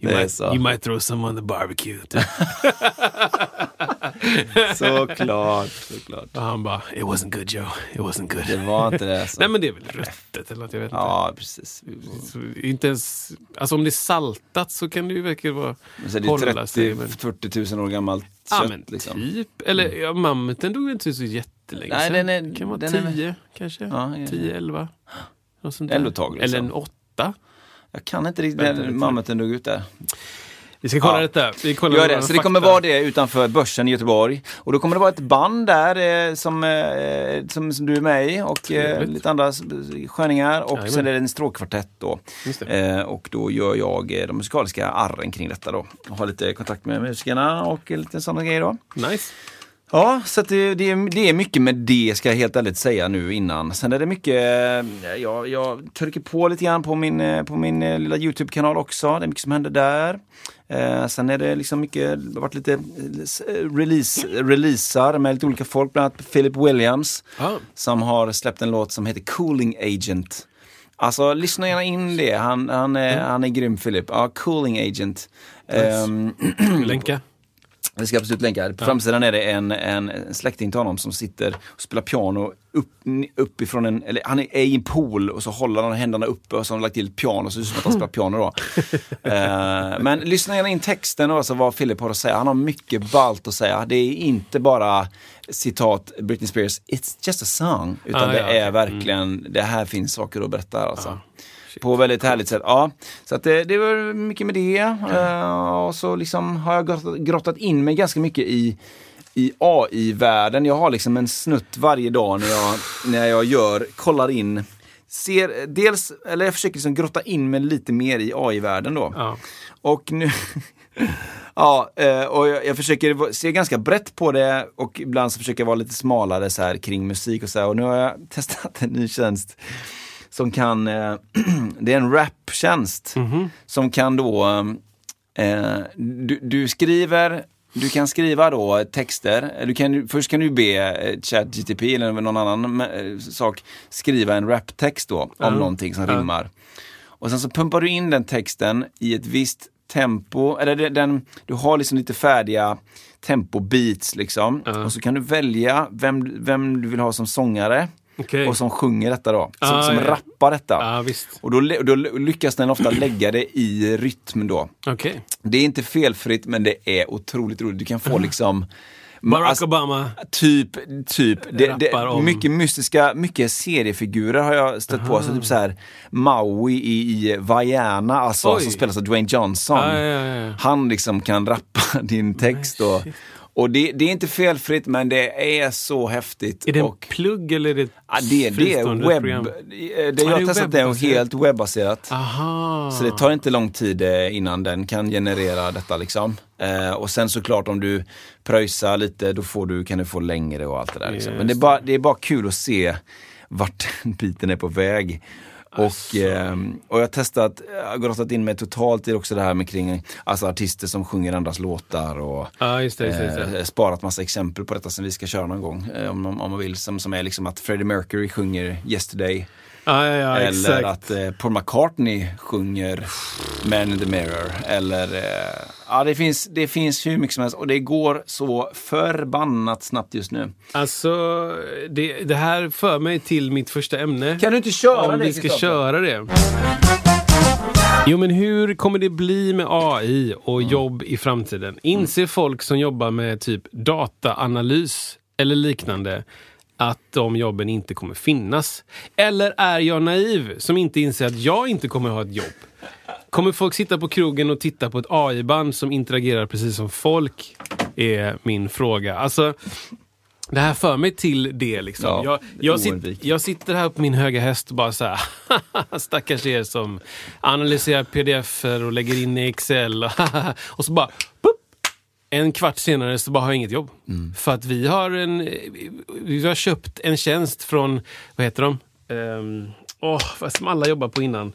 you might, you might throw some on the barbecue. Såklart, såklart. och han bara, it wasn't good Joe, it wasn't good. Det var inte det. Alltså. Nej men det är väl röttet eller något, jag vet inte. Ja, precis. Så inte ens, alltså om det är saltat så kan det ju verkligen vara Men så är det hålla sig. Men, 30-40 000 år gammalt kött. ja men liksom. typ. Eller ja, mammuten dog inte så jättelänge Nej, sedan. den är- det kan vara den är- 10 kanske. Ja, ja, 10, 11. Något sånt Ändå där. ett tag, liksom. Eller en 8. Jag kan inte riktigt mammuten dog ut där. Vi ska kolla Ja. detta. Vi kollar Gör det. Så det kommer vara det utanför Börsen i Göteborg. Och då kommer det vara ett band där eh, som, eh, som, som du är med i och eh, lite andra sköningar. Och Jajamän. sen är det en stråkkvartett då. Eh, och då gör jag eh, de musikaliska arren kring detta då. Och har lite kontakt med musikerna och lite sådana grejer då. Nice. Ja, så det, det, är- det är mycket med det ska jag helt ärligt säga nu innan. Sen är det mycket, eh, jag, jag trycker på lite grann på min, på min lilla Youtube-kanal också. Det är mycket som händer där. Eh, sen är det liksom mycket, det har varit lite eh, release, releasar med lite olika folk, bland annat Philip Williams Ja. som har släppt en låt som heter Cooling Agent. Alltså lyssna gärna in det, han, han, är, han är grym Philip. Ja, Cooling Agent. Ehm, Länka. Det ska absolut länka. På framsidan är det en, en, en släkting till honom som sitter och spelar piano upp, uppifrån en, eller han är i en pool och så håller han händerna uppe och så har han lagt till piano så det ser ut som att han spelar piano då. Eh, men lyssna gärna in texten och alltså vad Philip har att säga. Han har mycket ballt att säga. Det är inte bara citat Britney Spears, it's just a song. Utan Ah, det ja, är verkligen, det här finns saker att berätta alltså. Ah, shit. På väldigt härligt sätt. Ja, så att det, det var mycket med det. Eh, och så liksom har jag grottat, grottat in mig ganska mycket i, i AI-världen. Jag har liksom en snutt varje dag när jag, när jag gör, kollar in, ser dels, eller jag försöker liksom grotta in mig lite mer i AI-världen då. Ja. Och nu... ja, eh, och jag, jag försöker se ganska brett på det och ibland så försöker jag vara lite smalare så här kring musik och så här. Och nu har jag testat en ny tjänst som kan, eh, det är en raptjänst som kan då, eh, du, du skriver du kan skriva då texter, du kan, först kan du be eh, ChatGTP eller någon annan eh, sak skriva en raptext då om Ja. någonting som Ja. rimmar. Och sen så pumpar du in den texten i ett visst tempo, eller den, du har liksom lite färdiga tempo-beats liksom. Ja. Och så kan du välja vem, vem du vill ha som sångare Okej. och som sjunger detta då. Som, Ah, som ja. rappar detta. Visst. Och då, då lyckas den ofta lägga det i rytm då. Okej. Det är inte felfritt men det är otroligt roligt. Du kan få liksom Barack alltså, Obama. Typ, typ. Det, det, mycket mystiska, mycket seriefigurer har jag stött på. Så typ så här Maui i, i Vaiana, alltså, Oj. som spelas av Dwayne Johnson. Ja, ja, ja, ja. Han liksom kan rappa din text. Nej, och. Och det, det är inte felfritt men det är så häftigt. Är det en och, plugg eller är det ett ja, det, det är webb... program? Det, Ja, det jag har testat är helt webbaserat. Aha. Så det tar inte lång tid eh, innan den kan generera detta liksom. Eh, och sen såklart om du pröjsar lite då får du, kan du få längre och allt det där. Liksom. Men det är, bara, det är bara kul att se vart den biten är på väg. Och, ehm, och jag har testat, jag har grottat in mig totalt i också det här med kring alltså artister som sjunger andras låtar och Ja, just det. Just det, just det. eh, sparat massa exempel på detta som vi ska köra någon gång eh, om, om man vill. Som, som är liksom att Freddie Mercury sjunger Yesterday. Ja, ja, ja, Eller exakt. att eh, Paul McCartney sjunger Man in the Mirror. Eller, eh, ja det finns, det finns hur mycket som helst och det går så förbannat snabbt just nu. Alltså, det, det här för mig till mitt första ämne. Kan du inte köra Om det vi ska köra det. Jo, men hur kommer det bli med AI och Mm. jobb i framtiden? Inser folk som jobbar med typ dataanalys eller liknande att de jobben inte kommer finnas? Eller är jag naiv som inte inser att jag inte kommer ha ett jobb? Kommer folk sitta på krogen och titta på ett AI-band som interagerar precis som folk? Är min fråga. Alltså, det här för mig till det. Liksom. Ja, jag, jag, sit, jag sitter här på min höga häst och bara så här. Stackars er som analyserar pdf-er och lägger in i Excel. Och så bara... En kvart senare så bara har jag inget jobb. Mm. För att vi har, en, vi har köpt en tjänst från, vad heter de? Um, oh, som alla jobbar på innan.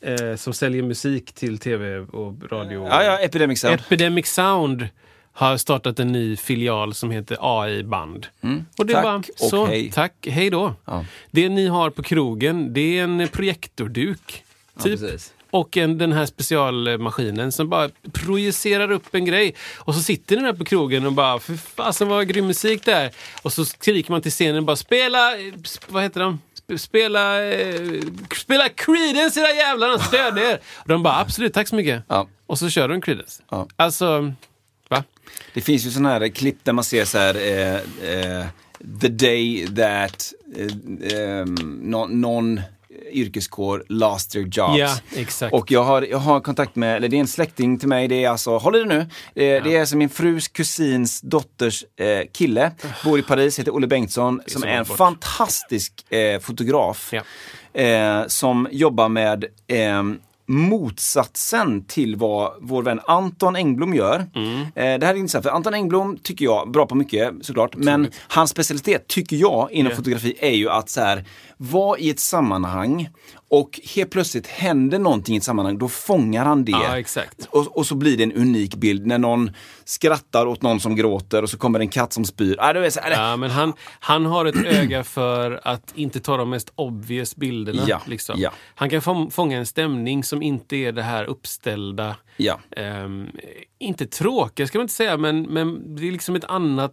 Eh, som säljer musik till tv och radio. Ja, ja, Epidemic Sound. Epidemic Sound har startat en ny filial som heter AI-band. Och det är Tack bara, och så, hej. Tack, hej då. Ja. Det ni har på krogen, det är en projektorduk. Typ. precis. Och en, den här specialmaskinen som bara projicerar upp en grej. Och så sitter ni där på krogen och bara, för fasen vad grym musik det är. Och så skriker man till scenen bara, spela, sp- vad heter de? Sp- Spela, eh, spela Creedence era jävlar, stöd er! Och de bara, absolut, tack så mycket. Ja. Och så kör de Creedence. Ja. Alltså, va? Det finns ju sådana här klipp där man ser så här eh, eh, The day that eh, någon, någon yrkeskår lost their jobs. Ja, exakt. Och jag har, jag har kontakt med, eller det är en släkting till mig, det är alltså, håll i det nu, eh, det är alltså min frus kusins dotters eh, kille, bor i Paris, heter Olle Bengtsson, som så är en bort. fantastisk eh, fotograf. Ja. Eh, som jobbar med eh, motsatsen till vad vår vän Anton Engblom gör. Mm. Eh, det här är intressant, för Anton Engblom tycker jag, bra på mycket såklart, men hans specialitet tycker jag inom Ja. fotografi är ju att så här, vara i ett sammanhang och helt plötsligt händer någonting i ett sammanhang, då fångar han det. Ja, exakt. Och, och så blir det en unik bild när någon skrattar åt någon som gråter och så kommer en katt som spyr. Ah, det är så, Ja, men han, han har ett öga för att inte ta de mest obvious bilderna. Ja, liksom. ja. Han kan få, fånga en stämning som inte är det här uppställda. Ja. ehm, inte tråkiga ska man inte säga, men, men det är liksom ett annat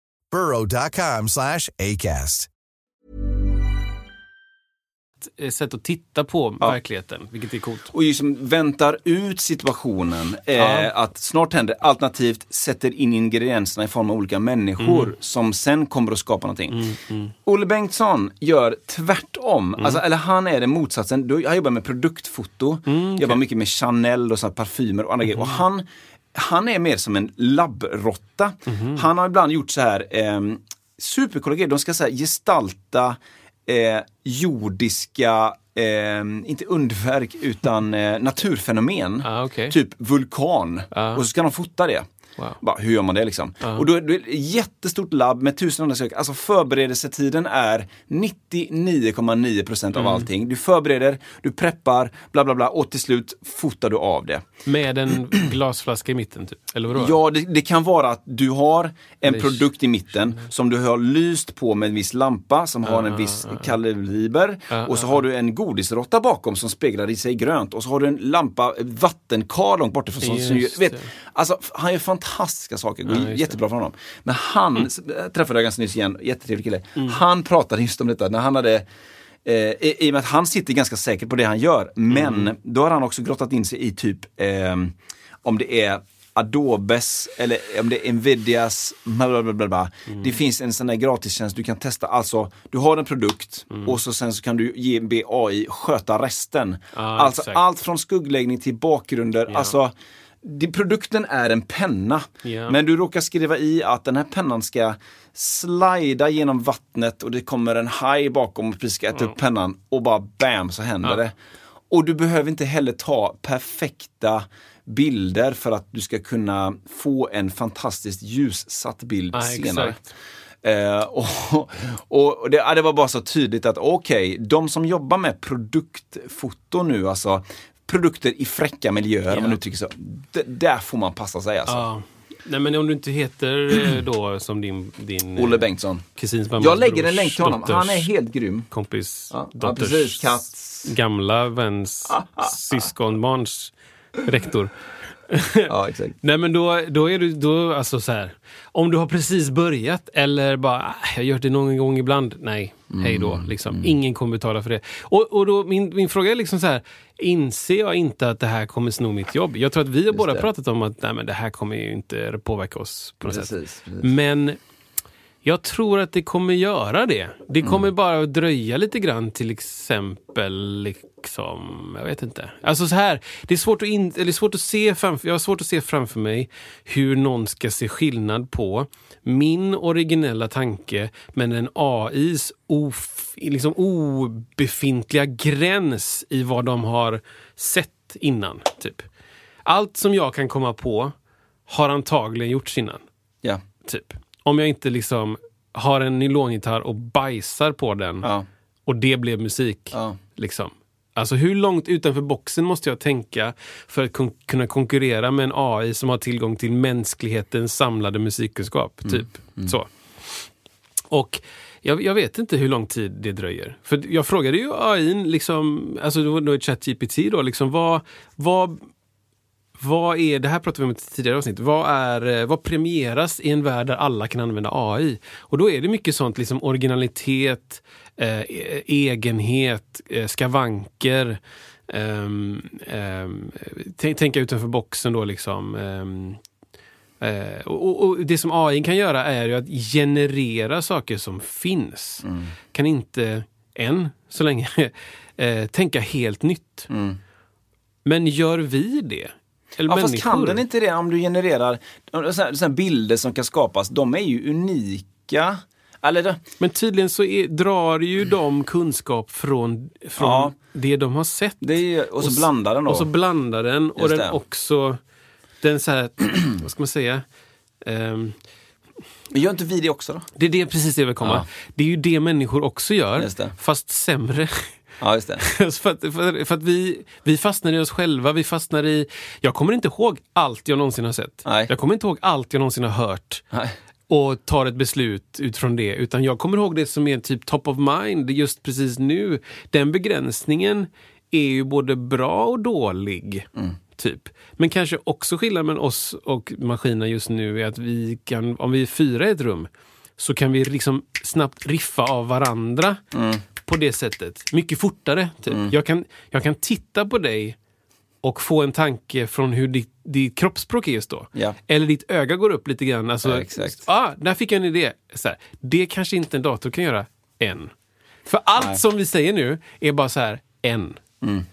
burrow.com slash ACAST. eh, sätt att titta på verkligheten, vilket är coolt. och liksom väntar ut situationen. Eh, Ja. Att snart händer, alternativt sätter in ingredienserna i form av olika människor Mm. som sen kommer att skapa någonting. Olle Bengtsson gör tvärtom. Mm. Alltså, eller han är den motsatsen. Du- Han jobbar med produktfoto, Mm, jobbar mycket med Chanel och så här parfymer och andra grejer. Och Mm-hmm. han, han är mer som en labbrotta. Mm-hmm. Han har ibland gjort så här eh, supercoola grejer. De ska så gestalta eh, jordiska, eh, inte underverk, utan eh, naturfenomen. Ah, okej. Typ vulkan. Ja. Och så ska de fota det. Wow. Bara, hur gör man det liksom? Och då är det ett jättestort labb med tusen undersökningar. Alltså förberedelsetiden är 99,9% Mm. av allting. Du förbereder, du preppar, bla bla bla och till slut fotar du av det. Med en glasflaska i mitten, typ. Eller vadå? Ja, det, det kan vara att du har en produkt i mitten som du har lyst på med en viss lampa som har en viss kaliber. Och så har du en godisrotta bakom som speglar i sig grönt. Och så har du en lampa, vattenkar långt bortifrån. Som, som, Just vet, det. alltså, han gör fantastiska saker, går Ja, jättebra för honom. Men han, jag träffade jag ganska nyss igen, jättetrevlig kille. Mm. Han pratade just om detta när han hade Eh, i, I och med att han sitter ganska säkert på det han gör. Men Mm. då har han också grottat in sig i typ eh, om det är Adobes eller om det är Nvidias, bla bla bla bla. Mm. Det finns en sån där gratistjänst du kan testa. Alltså, du har en produkt Mm. och så sen så kan du ge be AI sköta resten. Ja, alltså exakt. allt från skuggläggning till bakgrunder. Ja. Alltså, produkten är en penna. Ja. Men du råkar skriva i att den här pennan ska slida genom vattnet och det kommer en haj bakom och precis ska äta upp pennan och bara bam så händer Ja. det. Och du behöver inte heller ta perfekta bilder för att du ska kunna få en fantastiskt ljussatt bild Ja, senare. exakt. Eh, och och det, ja, det var bara så tydligt att okej, de som jobbar med produktfoto nu, alltså produkter i fräcka miljöer om man uttrycker så. D- där får man passa sig alltså. Ja. Nej men om du inte heter eh, då som din, din Olle eh, Bengtsson. kusins mammas Jag lägger en länk till honom. dotters Han är helt grym. kompis Ja, ja, dotters. Katt. gamla väns syskonbarns rektor. Ja, exakt. Nej men då, då är du, då, alltså så här. Om du har precis börjat eller bara, "Ah, jag har gjort det någon gång ibland. Nej, hej då. Mm, Liksom. Ingen kommer betala för det. Och, och då, min, min fråga är liksom så här, inser jag inte att det här kommer sno mitt jobb? Jag tror att vi har båda det. pratat om att nej, men det här kommer ju inte påverka oss på något sätt. Precis, precis. Men jag tror att det kommer göra det. Det kommer bara att dröja lite grann till exempel, liksom, jag vet inte. Alltså så här, det är svårt att, in, eller svårt att se framför, jag har svårt att se framför mig hur någon ska se skillnad på min originella tanke men en AIs of, liksom obefintliga gräns i vad de har sett innan. Typ. Allt som jag kan komma på har antagligen gjorts innan. Ja. Typ. Om jag inte liksom har en nylongitarr och bajsar på den Ja. och det blev musik. Ja. Liksom. Alltså hur långt utanför boxen måste jag tänka för att kon- kunna konkurrera med en AI som har tillgång till mänsklighetens samlade musikkunskap. Typ. Så. Och jag, jag vet inte hur lång tid det dröjer. För jag frågade ju AI, liksom, alltså då, då ChatGPT då, liksom, vad, vad, vad är, det här pratade vi om i ett tidigare avsnitt, vad, är, eh, vad premieras i en värld där alla kan använda AI? Och då är det mycket sånt, liksom originalitet, eh, egenhet, eh, skavanker, ehm, tän- tänka utanför boxen då liksom. Eh, och, och- Det som AI kan göra är ju att generera saker som finns. Kan inte, än så länge, eh, tänka helt nytt. Men gör vi det? Eller Ja, fast människor? kan den inte det om du genererar såna här, bilder som kan skapas, de är ju unika. Det, Men tydligen så är, drar ju de kunskap från, från Ja. det de har sett. är, och så s- blandar den då. Och så blandar den och Just den det. också, den så här, vad ska man säga? Men gör inte vi det också då? det är det, precis det jag vill komma. Ja. Det är ju det människor också gör, fast sämre. Ja, just det. För att, för, för att vi, vi fastnar i oss själva, vi fastnar i... Jag kommer inte ihåg allt jag någonsin har sett. Nej. Jag kommer inte ihåg allt jag någonsin har hört. Nej. och tar ett beslut utifrån det. Utan jag kommer ihåg det som är typ top of mind just precis nu. Den begränsningen är ju både bra och dålig. Typ. Men kanske också skillnaden mellan oss och maskinen just nu är att vi kan, om vi är fyra i ett rum, så kan vi liksom snabbt riffa av varandra på det sättet. Mycket fortare. Typ. Jag, kan, jag kan titta på dig och få en tanke från hur ditt, ditt kroppsspråk är just då. Ja. Eller ditt öga går upp lite grann. Alltså, Ja, exakt. Ah, där fick jag en idé. Så här, det kanske inte en dator kan göra än. För allt Nej. som vi säger nu är bara så här, en.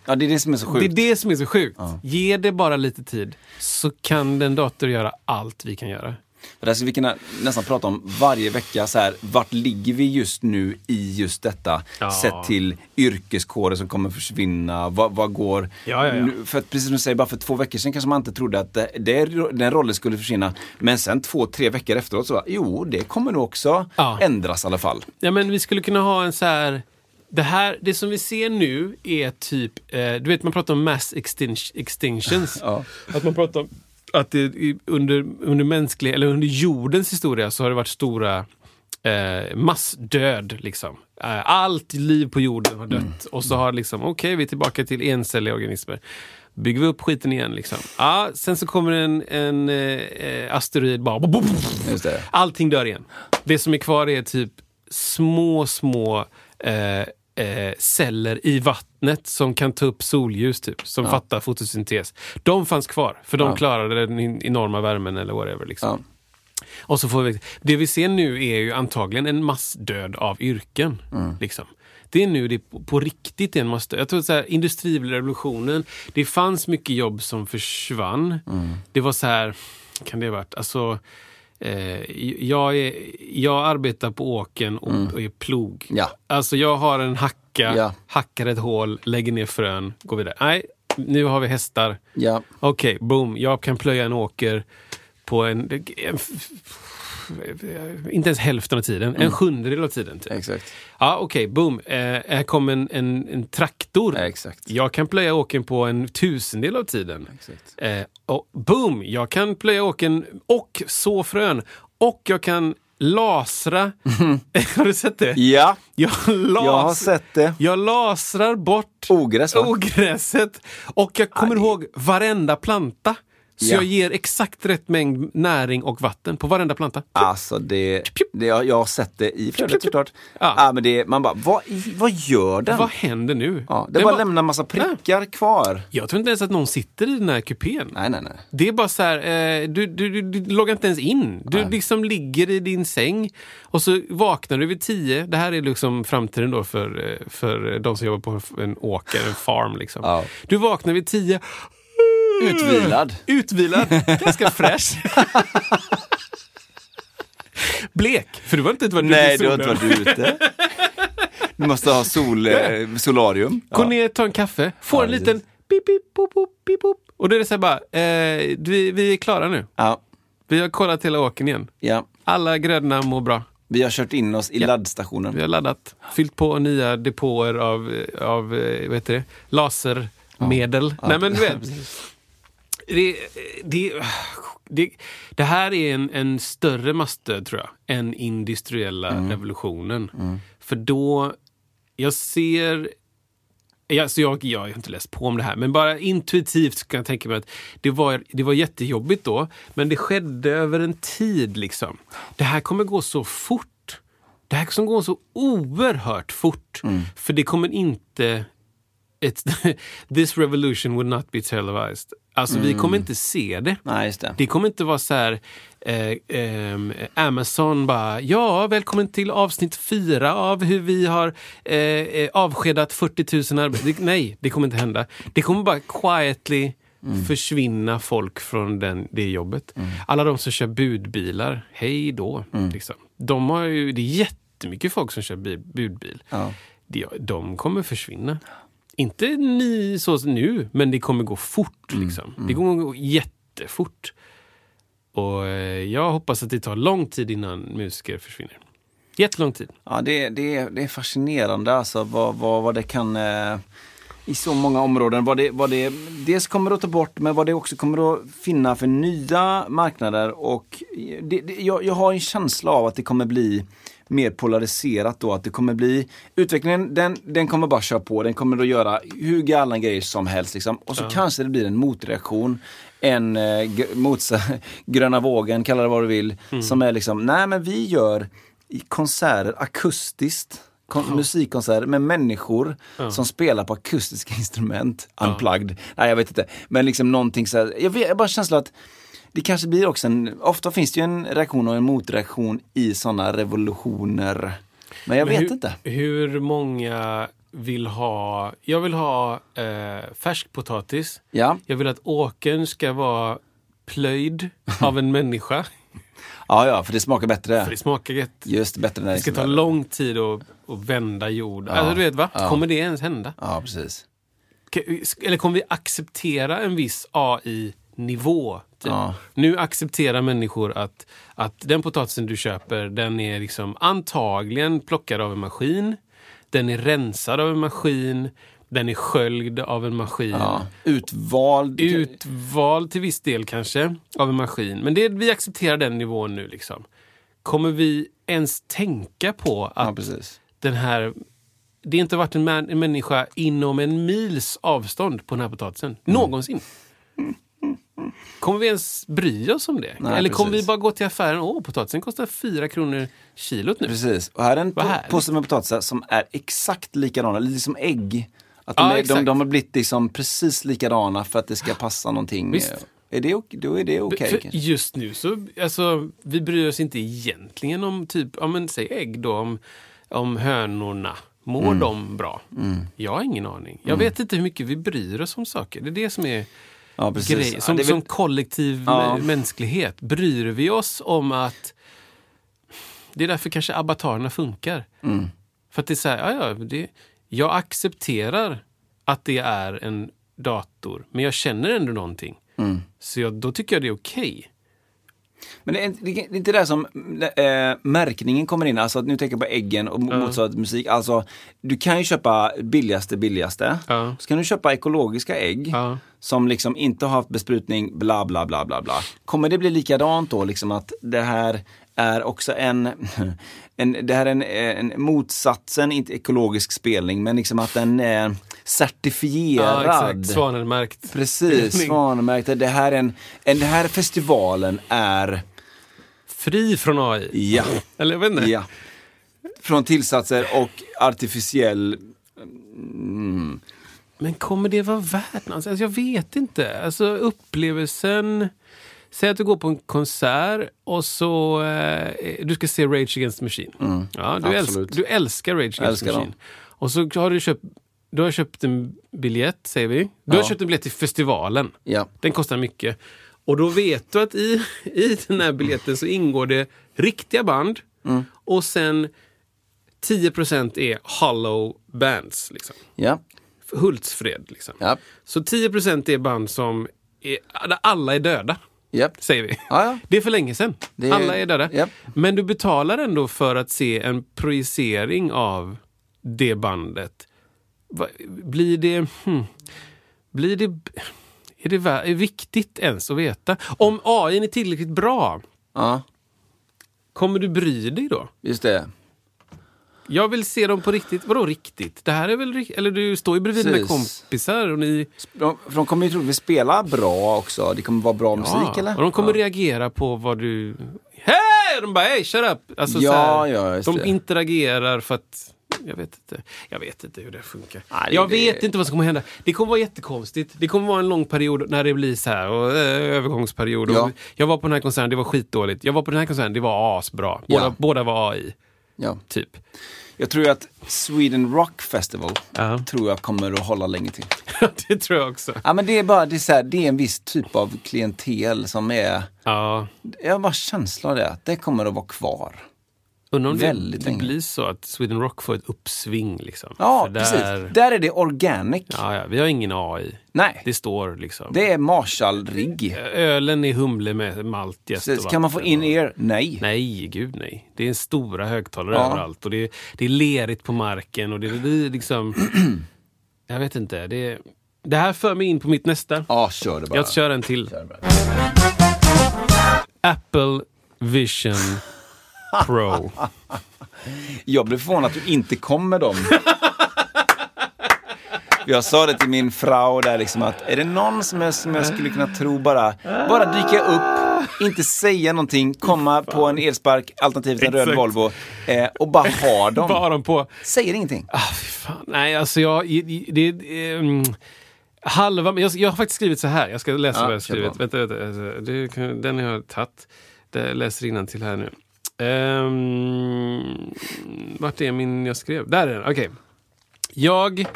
Ja, det är det som är så Det är sjukt. det som är så sjukt. Ge det bara lite tid så kan den dator göra allt vi kan göra. Det där ska vi kunna nästan prata om varje vecka. Så här, vart ligger vi just nu i just detta? Ja. Sett till yrkeskårer som kommer försvinna. Vad, vad går... Ja, ja. Nu, för att precis som du säger, bara för två veckor sedan kanske man inte trodde att det, det, den rollen skulle försvinna. Men sen två, tre veckor efteråt så, jo, det kommer nog också ändras i alla fall. Ja, men vi skulle kunna ha en så här... Det, här, det som vi ser nu är typ, eh, du vet man pratar om mass extin- extinctions. Att man pratar om att det, under, under mänsklig, eller under jordens historia så har det varit stora eh, massdöd. Liksom. Eh, allt liv på jorden har dött. Och så har liksom, okej vi är tillbaka till encelliga organismer. Bygger vi upp skiten igen liksom. Ja, sen så kommer en, en eh, asteroid bara... Just det. Allting dör igen. Det som är kvar är typ små, små eh, eh, celler i vattnet som kan ta upp solljus, typ, som fattar fotosyntes. De fanns kvar, för de Ja. klarade den enorma värmen eller whatever. Liksom. Ja. Och så får vi, det vi ser nu är ju antagligen en massdöd av yrken. Mm. Liksom. Det är nu det på, på riktigt är en massdöd. Jag tror så här, industrirevolutionen, det fanns mycket jobb som försvann. Mm. Det var så här, kan det ha varit, alltså jag, är, jag arbetar på åken och, och är plog. Mm. Ja. Alltså jag har en hacka, Ja. hackar ett hål, lägger ner frön, går vidare. Nej, nu har vi hästar. Ja. Okej, boom. Jag kan plöja en åker på en... en inte ens hälften av tiden. En sjundedel av tiden. Typ. Exakt. Ja, okej, boom. Eh, här kom en, en, en traktor. Ja, exakt. Jag kan plöja åken på en tusendel av tiden. Exakt. Eh, och boom! Jag kan plöja åken och så frön. Och jag kan lasra. har du sett det? Ja, Jag, las... jag har sett det. jag lasrar bort Ogräs va? ogräset. Och jag kommer ihåg varenda planta. Så Ja. jag ger exakt rätt mängd näring och vatten på varenda planta. Alltså det, det jag, jag har sett det i flödet såklart. Ja. Ja. men det, man bara, vad, vad gör den? Vad händer nu? Ja, det Den bara var- lämnar massa prickar kvar. Jag tror inte ens att någon sitter i den här kupén. Nej, nej, nej. Det är bara så här, eh, du, du, du, du loggar inte ens in. Du liksom ligger i din säng och så vaknar du vid tio. Det här är liksom framtiden då för, eh, för de som jobbar på en- en åker, en farm. Liksom. Ja. Du vaknar vid tio. Utvilad. Utvilad, ganska fräsch. Blek, för du var inte ute i Nej, du har inte varit ute. Du måste ha sol, eh, solarium. Gå Ja. ner, ta en kaffe, få Ja, en liten pip, pip, pop, pop, pip, pop. Och då är det så här bara, eh, vi, vi är klara nu. Ja, Vi har kollat hela åken igen. ja. Alla grödorna mår bra. Vi har kört in oss i laddstationen. Vi har laddat, fyllt på nya depåer av, av eh, vad heter det? lasermedel. Nej men du vet. Det, det, det, det här är en, en större massdöd tror jag, än industriella revolutionen. För då, jag ser alltså jag, jag har inte läst på om det här, men bara intuitivt kan jag tänka mig att det var, det var jättejobbigt då, men det skedde över en tid. liksom. Det här kommer gå så fort. Det här kommer gå så oerhört fort. För det kommer inte... This revolution would not be televised. Alltså vi kommer inte se det. Nej, det. Det kommer inte vara så här, eh, ehm, Amazon bara, ja, välkommen till avsnitt fyra av hur vi har eh, eh, avskedat 40 000 arbetare. Nej, det kommer inte hända. Det kommer bara quietly försvinna folk från den, det jobbet. Alla de som kör budbilar, hej då. Liksom. De har ju, det är jättemycket folk som kör bi- budbil. Ja. De, de kommer försvinna. Inte ni så nu, men det kommer gå fort. Liksom. Det kommer gå jättefort. Och eh, jag hoppas att det tar lång tid innan musiker försvinner. Jättelång tid. Ja, det, det, det är fascinerande alltså vad, vad, vad det kan eh, i så många områden. Vad det, vad det dels kommer att ta bort men vad det också kommer att finna för nya marknader. Och det, det, jag, jag har en känsla av att det kommer bli mer polariserat då. Att det kommer bli, utvecklingen den, den kommer bara köra på. Den kommer att göra hur galna grejer som helst. Liksom. Och så kanske det blir en motreaktion. En eh, motsa, gröna vågen, kalla det vad du vill. Som är liksom, nej men vi gör konserter akustiskt. Kon- Musikkonserter med människor som spelar på akustiska instrument. Unplugged. Nej jag vet inte. Men liksom någonting så här, jag, vet, jag bara en känsla att det kanske blir också en, ofta finns det ju en reaktion och en motreaktion i sådana revolutioner. Men jag Men vet hur, inte. Hur många vill ha... Jag vill ha eh, färskpotatis. Ja, Jag vill att åkern ska vara plöjd av en människa. ja, ja för det smakar bättre. För det smakar gött. Just bättre när Det ska ta lång tid att, att vända jord. Alltså, du vet, va? Kommer det ens hända? Ja, precis. Eller kommer vi acceptera en viss AI-nivå? Typ? Ja. Nu accepterar människor att, att den potatisen du köper, den är liksom antagligen plockad av en maskin. Den är rensad av en maskin. Den är sköljd av en maskin. Ja. Utvald. Utvald till viss del kanske av en maskin. Men det, vi accepterar den nivån nu. liksom. Kommer vi ens tänka på Ja, att precis. den här... Det har inte varit en, män, en människa inom en mils avstånd på den här potatisen. Någonsin. Kommer vi ens bry oss om det? Nej, Eller kommer vi precis. bara gå till affären? Åh, potatisen kostar fyra kronor kilot nu. Precis. Och här är en po- påse med potatisar som är exakt likadana, lite som ägg. Att de, Ja, är, de, de har blivit liksom precis likadana för att det ska passa någonting. Visst. Är det, då är det okej. Kanske. just nu så, alltså, vi bryr oss inte egentligen om typ, ja men säg ägg då, om, om hönorna. Mår Mm. de bra? Jag har ingen aning. Jag vet inte hur mycket vi bryr oss om saker. Det är det som är Ja, grej. Ja, Som, är väl- som kollektiv Ja. mä- mänsklighet. Bryr vi oss om att... Det är därför kanske avatarerna funkar. Mm. För att det är så här, ja, ja, det, jag accepterar att det är en dator, men jag känner ändå någonting. Mm. Så jag, då tycker jag det är okej. Men det är, inte- det är inte där som äh, märkningen kommer in, alltså att nu tänker jag på äggen och motsvarande musik. Alltså, du kan ju köpa billigaste billigaste. Ja. Så kan du köpa ekologiska ägg Ja. Som liksom inte har haft besprutning, bla bla bla bla bla. Kommer det bli likadant då, liksom att det här är också en, en det här är en, en motsatsen, inte ekologisk spelning, men liksom att den är Ja, certifierad. exakt. Svanenmärkt. Precis, svanmärkt. Det här, är en, en, det här festivalen är, Fri från AI. ja, Eller jag vet inte. ja. Från tillsatser och artificiell Men kommer det vara värt något? Alltså, jag vet inte. Alltså upplevelsen... Säg att du går på en konsert och så... Eh, du ska se Rage Against the Machine. ja, du, älsk, absolut. du älskar Rage Against Älskar the dem. Machine. Och så har du köpt... Du har köpt en biljett, säger vi. Du har Ja. köpt en biljett till festivalen. Ja. Den kostar mycket. Och då vet du att i, i den här biljetten så ingår det riktiga band Mm. och sen 10% är hollow bands. Liksom. Ja, Hultsfred. Liksom. ja, Så 10% är band som är, där alla är döda, ja. säger vi. Ja, ja. Det är för länge sedan. Är- Alla är döda. Japp. Men du betalar ändå för att se en projicering av det bandet. Blir det... Hmm, blir det... Är det är viktigt ens att veta? Om AI är tillräckligt bra, ja, kommer du bry dig då? just det. Jag vill se dem på riktigt. Vadå riktigt? Det här är väl rik- Eller du står ju bredvid med Precis. kompisar och ni... De, de kommer ju troligtvis spela bra också. Det kommer vara bra musik eller? Och de kommer ja. reagera på vad du... Hej! De bara hej, shut up! Alltså, Ja, här, ja, de det. interagerar för att... Jag vet inte. Jag vet inte hur det funkar. Nej, jag det- vet inte vad som kommer hända. Det kommer vara jättekonstigt. Det kommer vara en lång period när det blir så här. Och, eh, övergångsperiod. Ja. Och jag var på den här konserten, det var skitdåligt. Jag var på den här konserten, det var asbra. Båda, Ja. båda var AI, Ja. typ. Jag tror att Sweden Rock Festival Ja. tror jag kommer att hålla länge till. det tror jag också. Ja men det är bara, det är, så här, det är en viss typ av klientel som är, Ja. jag har bara känsla av det, att det kommer att vara kvar. Undrar om det, Väldigt det länge. blir så att Sweden Rock får ett uppsving. Liksom. Ja, där- precis. Där är det organic. Ja, ja, vi har ingen AI. Nej, Det står liksom. det är Marshall-rigg. Ölen är humle med malt, jäst Precis. och Kan man få in er? Nej. Nej, gud nej. Det är en stora högtalare Ja. överallt och det är, det är lerigt på marken och det, det är liksom... jag vet inte. Det, det här för mig in på mitt nästa. Ja, kör det bara. Jag kör en till. Kör. Apple Vision Pro. Jag blev förvånad att du inte kom med dem. Jag sa det till min frau där liksom att är det någon som jag, som jag skulle kunna tro bara, bara dyka upp, inte säga någonting, komma på en elspark, alternativt en röd Exakt. Volvo eh, och bara ha dem. Bara de på... Säger ingenting. Ah, fy fan. Nej, alltså jag... i- i- Det, det, ehm, halva... men Jag, jag har faktiskt skrivit så här. Jag ska läsa Ja, vad jag har kör skrivit. Vänta, vänta. Alltså, det, kan- den har jag tagit. Det läser till här nu. Um, vart är min jag skrev? Där är den. Okej. Jag,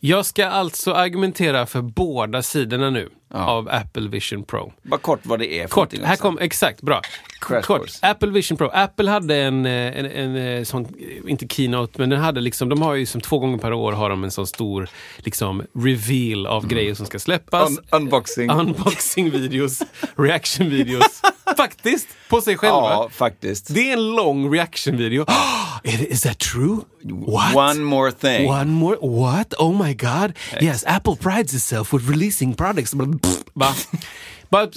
jag ska alltså argumentera för båda sidorna nu av Apple Vision Pro. Bara kort vad det är. för Kort, här kom, exakt, bra. Crash Kort, course. Apple Vision Pro. Apple hade en, eh, en, en, eh, sån, eh, inte keynote, men den hade liksom, de har ju som två gånger per år har de en sån stor liksom reveal av grejer som ska släppas. Un- unboxing. Unboxing-videos, reaction-videos. Faktiskt, på sig själva. Ja, faktiskt. Det är en lång reaction-video. Is is that true? What? One more thing. One more? What? Oh my god. Yes, Apple prides itself with releasing products. Bara, bara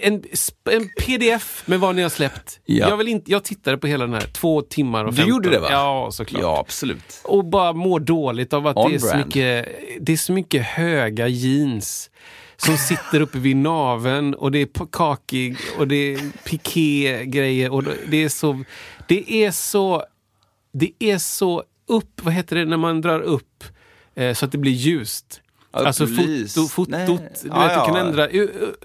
en, en pdf med vad ni har släppt. Ja. Jag, vill inte, jag tittade på hela den här, två timmar och Du 15. gjorde det va? Ja, såklart. Ja, absolut. Och bara mår dåligt av att On det är, så mycket, det är så mycket höga jeans som sitter uppe vid naven och det är kakig och det är piké-grejer och det är så... Det är så... Det är så upp... Vad heter det när man drar upp eh, så att det blir ljust? Alltså foto, fotot. Nej. Du, Ja, vet, du kan ja. ändra...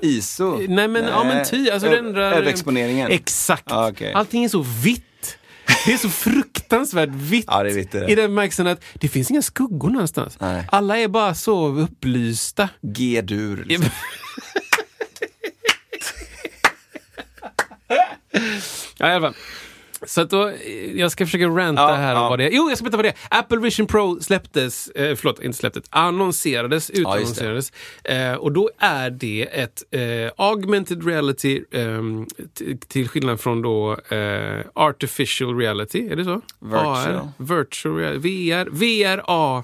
ISO? Nej men, ja, men ty, alltså du ändrar... Överexponeringen? Exakt. Ja, okej. Allting är så vitt. Det är så fruktansvärt vitt. Ja, det är vitt. I den bemärkelsen att det finns inga skuggor någonstans. Nej. Alla är bara så upplysta. G-dur. Liksom. Ja, i alla fall. Så att då, eh, jag ska försöka ranta Ja, här om ja. vad det är. Jo, jag ska berätta vad det är. Apple Vision Pro släpptes, eh, förlåt, inte släpptes, annonserades, utannonserades. eh, och då är det ett eh, augmented reality t- till skillnad från då eh, artificial reality, är det så? Virtual. AR, virtual reality, VR, VR, A,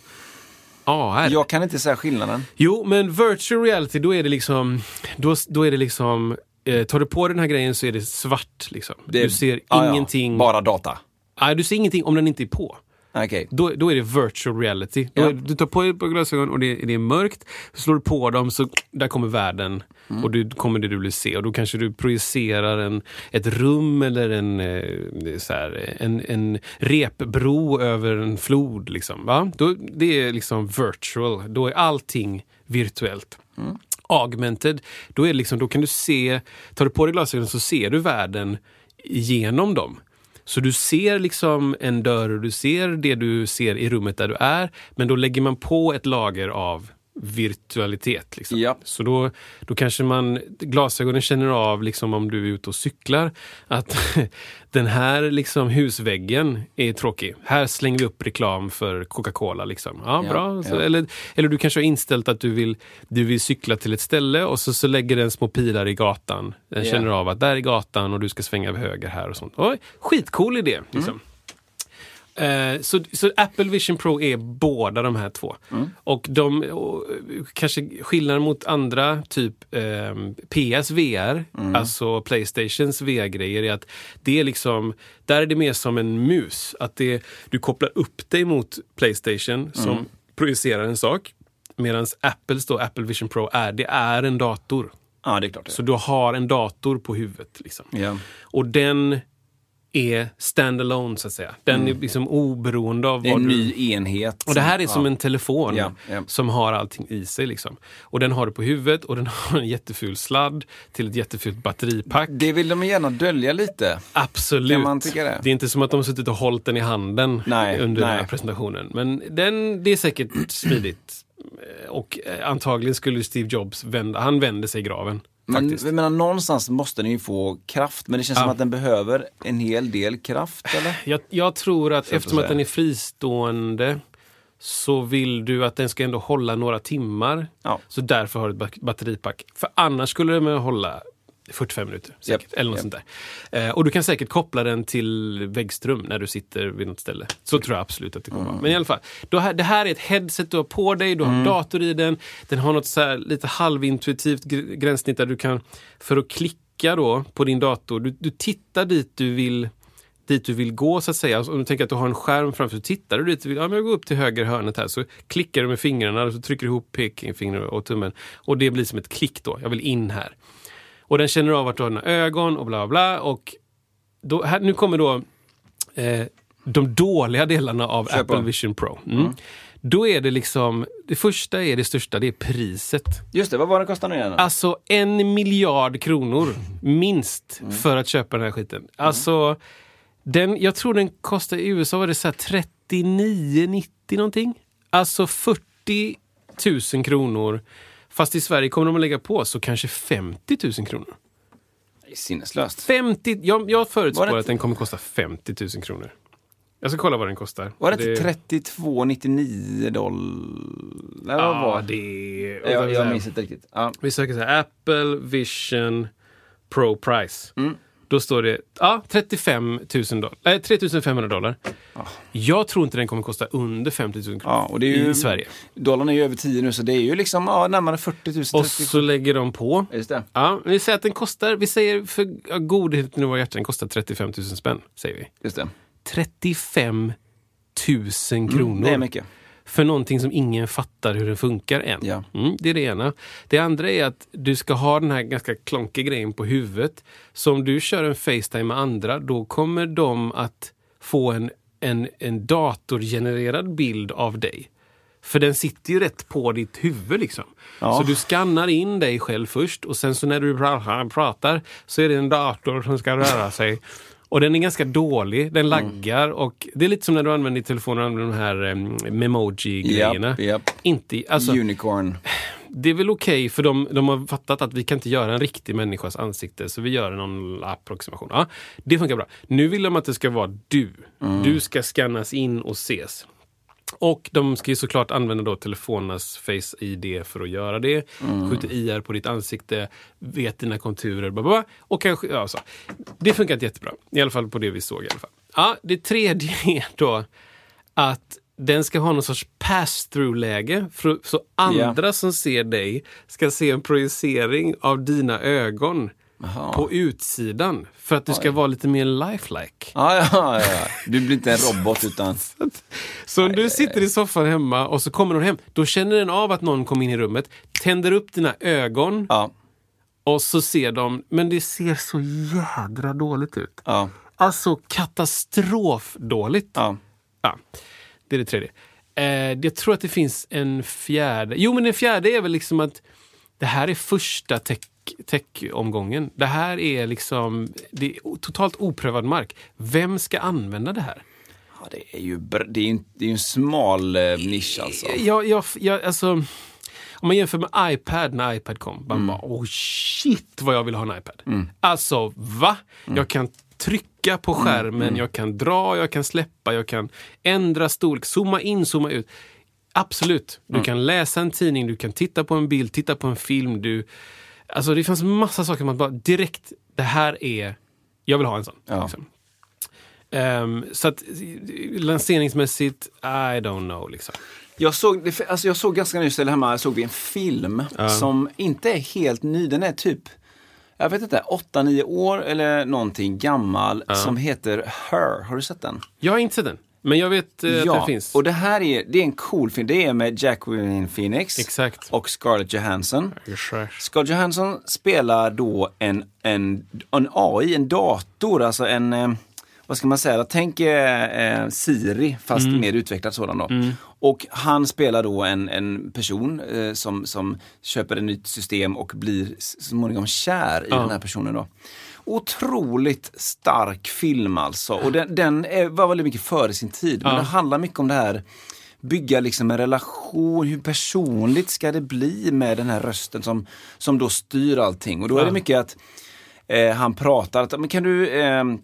AR. Jag kan inte säga skillnaden. Jo, men virtual reality, då är det liksom, då, då är det liksom, eh, tar du på den här grejen så är det svart. Liksom. Det- du ser Ja, ja. ingenting. Bara data? Nej, du ser ingenting om den inte är på. Okej. Då, då är det virtual reality. Ja. du tar på dig glasögon och det, det är mörkt. Så slår du på dem så där kommer världen Mm. och du kommer det du vill se. Och då kanske du projicerar en, ett rum eller en, eh, så här, en, en repbro över en flod. Liksom, va? Då, det är liksom virtual. Då är allting virtuellt. Mm. Augmented, då, är liksom, då kan du se, tar du på dig glasögonen så ser du världen genom dem. Så du ser liksom en dörr och du ser det du ser i rummet där du är. Men då lägger man på ett lager av virtualitet. Liksom. Ja. Så då, då kanske man, glasögonen känner av liksom om du är ute och cyklar att den här liksom husväggen är tråkig. Här slänger vi upp reklam för Coca-Cola. Liksom. Ja, Ja, bra. Så, ja. eller, eller du kanske har inställt att du vill, du vill cykla till ett ställe och så, så lägger den små pilar i gatan. Den känner av att där är gatan och du ska svänga höger här och sånt. Oj, skitcool idé. Liksom. Eh, så, så Apple Vision Pro är båda de här två. Och de, och, kanske skillnaden mot andra, typ eh, PSVR, alltså Playstations VR-grejer, är att det är liksom, där är det mer som en mus. Att det, du kopplar upp dig mot Playstation som projicerar en sak. Medan Apples då, Apple Vision Pro, är, det är en dator. Ja, det är klart. Så du har en dator på huvudet. Liksom. Ja. Och den är standalone så att säga. Den är liksom oberoende av Det vad en du... ny enhet. Och det här är som ja. en telefon Ja, ja. som har allting i sig. Liksom. Och den har du på huvudet och den har en jätteful sladd till ett jättefult batteripack. Det vill de gärna dölja lite. Absolut. Kan man tycka det? är inte som att de har suttit och hållit den i handen Nej, under den nej. här presentationen. Men den, det är säkert smidigt. Och eh, antagligen skulle Steve Jobs vända, han vänder sig i graven. Men jag menar, någonstans måste den ju få kraft, men det känns Ja. som att den behöver en hel del kraft, eller? Jag, jag tror att eftersom att den är fristående så vill du att den ska ändå hålla några timmar. Ja. Så därför har du ett ba- batteripack. För annars skulle den hålla 45 minuter. Säkert, Japp, eller något japp. sånt där. Eh, och du kan säkert koppla den till väggström när du sitter vid något ställe. Så tror jag absolut att det kommer vara. Mm. Men i alla fall, här- det här är ett headset du har på dig, du har en dator i den. Den har något så här lite halvintuitivt gr- gränssnitt där du kan, för att klicka då på din dator, du, du tittar dit du vill dit du vill gå så att säga. Alltså, Om du tänker att du har en skärm framför så tittar du dit du vill. Ja, men jag går upp till höger hörnet här så klickar du med fingrarna och så trycker du ihop pekfingret och tummen. Och det blir som ett klick då. Jag vill in här. Och den känner av att du har dina ögon och bla bla. Och då, här, nu kommer då eh, de dåliga delarna av Kör på. Apple Vision Pro. Mm. Då är det liksom, det första är det största, det är priset. Just det, vad var det kostar nu igen? Alltså en miljard kronor minst för att köpa den här skiten. Alltså, den, jag tror den kostar i USA var det så här 39,90 någonting. Alltså 40 000 kronor. Fast i Sverige kommer de att lägga på så kanske 50 000 kronor. Det är sinneslöst. 50, jag, jag förutspår det- att den kommer kosta 50 000 kronor. Jag ska kolla vad den kostar. Var det inte 32,99 dollar? Ja, var det är... Jag, jag minns inte riktigt. Ja. Vi söker så här, Apple Vision Pro Price. Mm. Då står det ja, 35 000 dollar, äh, 3 500 dollar. Jag tror inte den kommer kosta under 50 000 kronor Ja, och det är ju, i Sverige. Dollarn är ju över 10 nu, så det är ju liksom ja, närmare 40 000. Och 30 så lägger de på. Just det. Ja, vi säger att den kostar, vi säger för ja, godheten i våra hjärtan, den kostar 35 000 spänn. Säger vi. Just det. 35 000 kronor. Mm, det är mycket. För någonting som ingen fattar hur den funkar än. Ja. Mm, det är det ena. Det andra är att du ska ha den här ganska klonkiga grejen på huvudet. Så om du kör en Facetime med andra, då kommer de att få en, en, en datorgenererad bild av dig. För den sitter ju rätt på ditt huvud liksom. Ja. Så du skannar in dig själv först och sen så när du pra- pratar så är det en dator som ska röra sig. Och den är ganska dålig, den laggar och det är lite som när du använder din telefon och använder de här um, memoji-grejerna. Japp, japp. Inte, alltså, Unicorn. det är väl okej för de, de har fattat att vi kan inte göra en riktig människas ansikte så vi gör någon approximation. Ja, det funkar bra. Nu vill de att det ska vara du. Du ska scannas in och ses. Och de ska ju såklart använda då telefonernas Face ID för att göra det. Skjuter IR på ditt ansikte, vet dina konturer, bla bla, bla. Och kanske, ja, så. Det funkar inte jättebra. I alla fall på det vi såg. I alla fall. Ja, det tredje är då att den ska ha någon sorts pass-through-läge. Så andra som ser dig ska se en projicering av dina ögon Jaha. på utsidan. För att du ska vara lite mer lifelike. Ja, ja, ja, ja. Du blir inte en robot utan... Så om du sitter i soffan hemma och så kommer någon hem, då känner den av att någon kom in i rummet, tänder upp dina ögon Ja, och så ser de, men det ser så jädra dåligt ut. ja, Alltså katastrofdåligt. ja. Ja, det är det tredje. Eh, jag tror att det finns en fjärde. Jo, men den fjärde är väl liksom att det här är första tech tech-omgången. Det här är liksom det är totalt oprövad mark. Vem ska använda det här? ja det är ju det är en, det är en smal eh, nisch alltså. Jag, jag, jag, alltså, om man jämför med iPad när iPad kom. Man bara, oh shit vad jag vill ha en iPad. Alltså, va? Jag kan trycka på skärmen, jag kan dra, jag kan släppa, jag kan ändra storlek, zooma in, zooma ut. Absolut, du kan läsa en tidning, du kan titta på en bild, titta på en film. Du, alltså det fanns massa saker man bara direkt, det här är, jag vill ha en sån. Ja. Liksom. Ehm, så att lanseringsmässigt, I don't know. Liksom. Jag såg, alltså jag såg ganska nyss, eller hemma, såg vi en film som inte är helt ny. Den är typ, jag vet inte, 8-9 år eller någonting gammal som heter Her. Har du sett den? Jag har inte sett den, men jag vet eh, att den finns. och det här är, det är en cool film. Det är med Jacqueline Phoenix Exakt. och Scarlett Johansson. Exakt. Scarlett Johansson spelar då en, en, en AI, en dator, alltså en, eh, vad ska man säga, tänk eh, Siri fast Mm. mer utvecklad sådan då. Och han spelar då en, en person eh, som, som köper ett nytt system och blir så småningom kär i den här personen då. Otroligt stark film alltså. Och den, den är, var väldigt mycket före sin tid. Men Ja. den handlar mycket om det här bygga liksom en relation, hur personligt ska det bli med den här rösten som, som då styr allting. Och då är det mycket att eh, han pratar, att, men kan du ehm,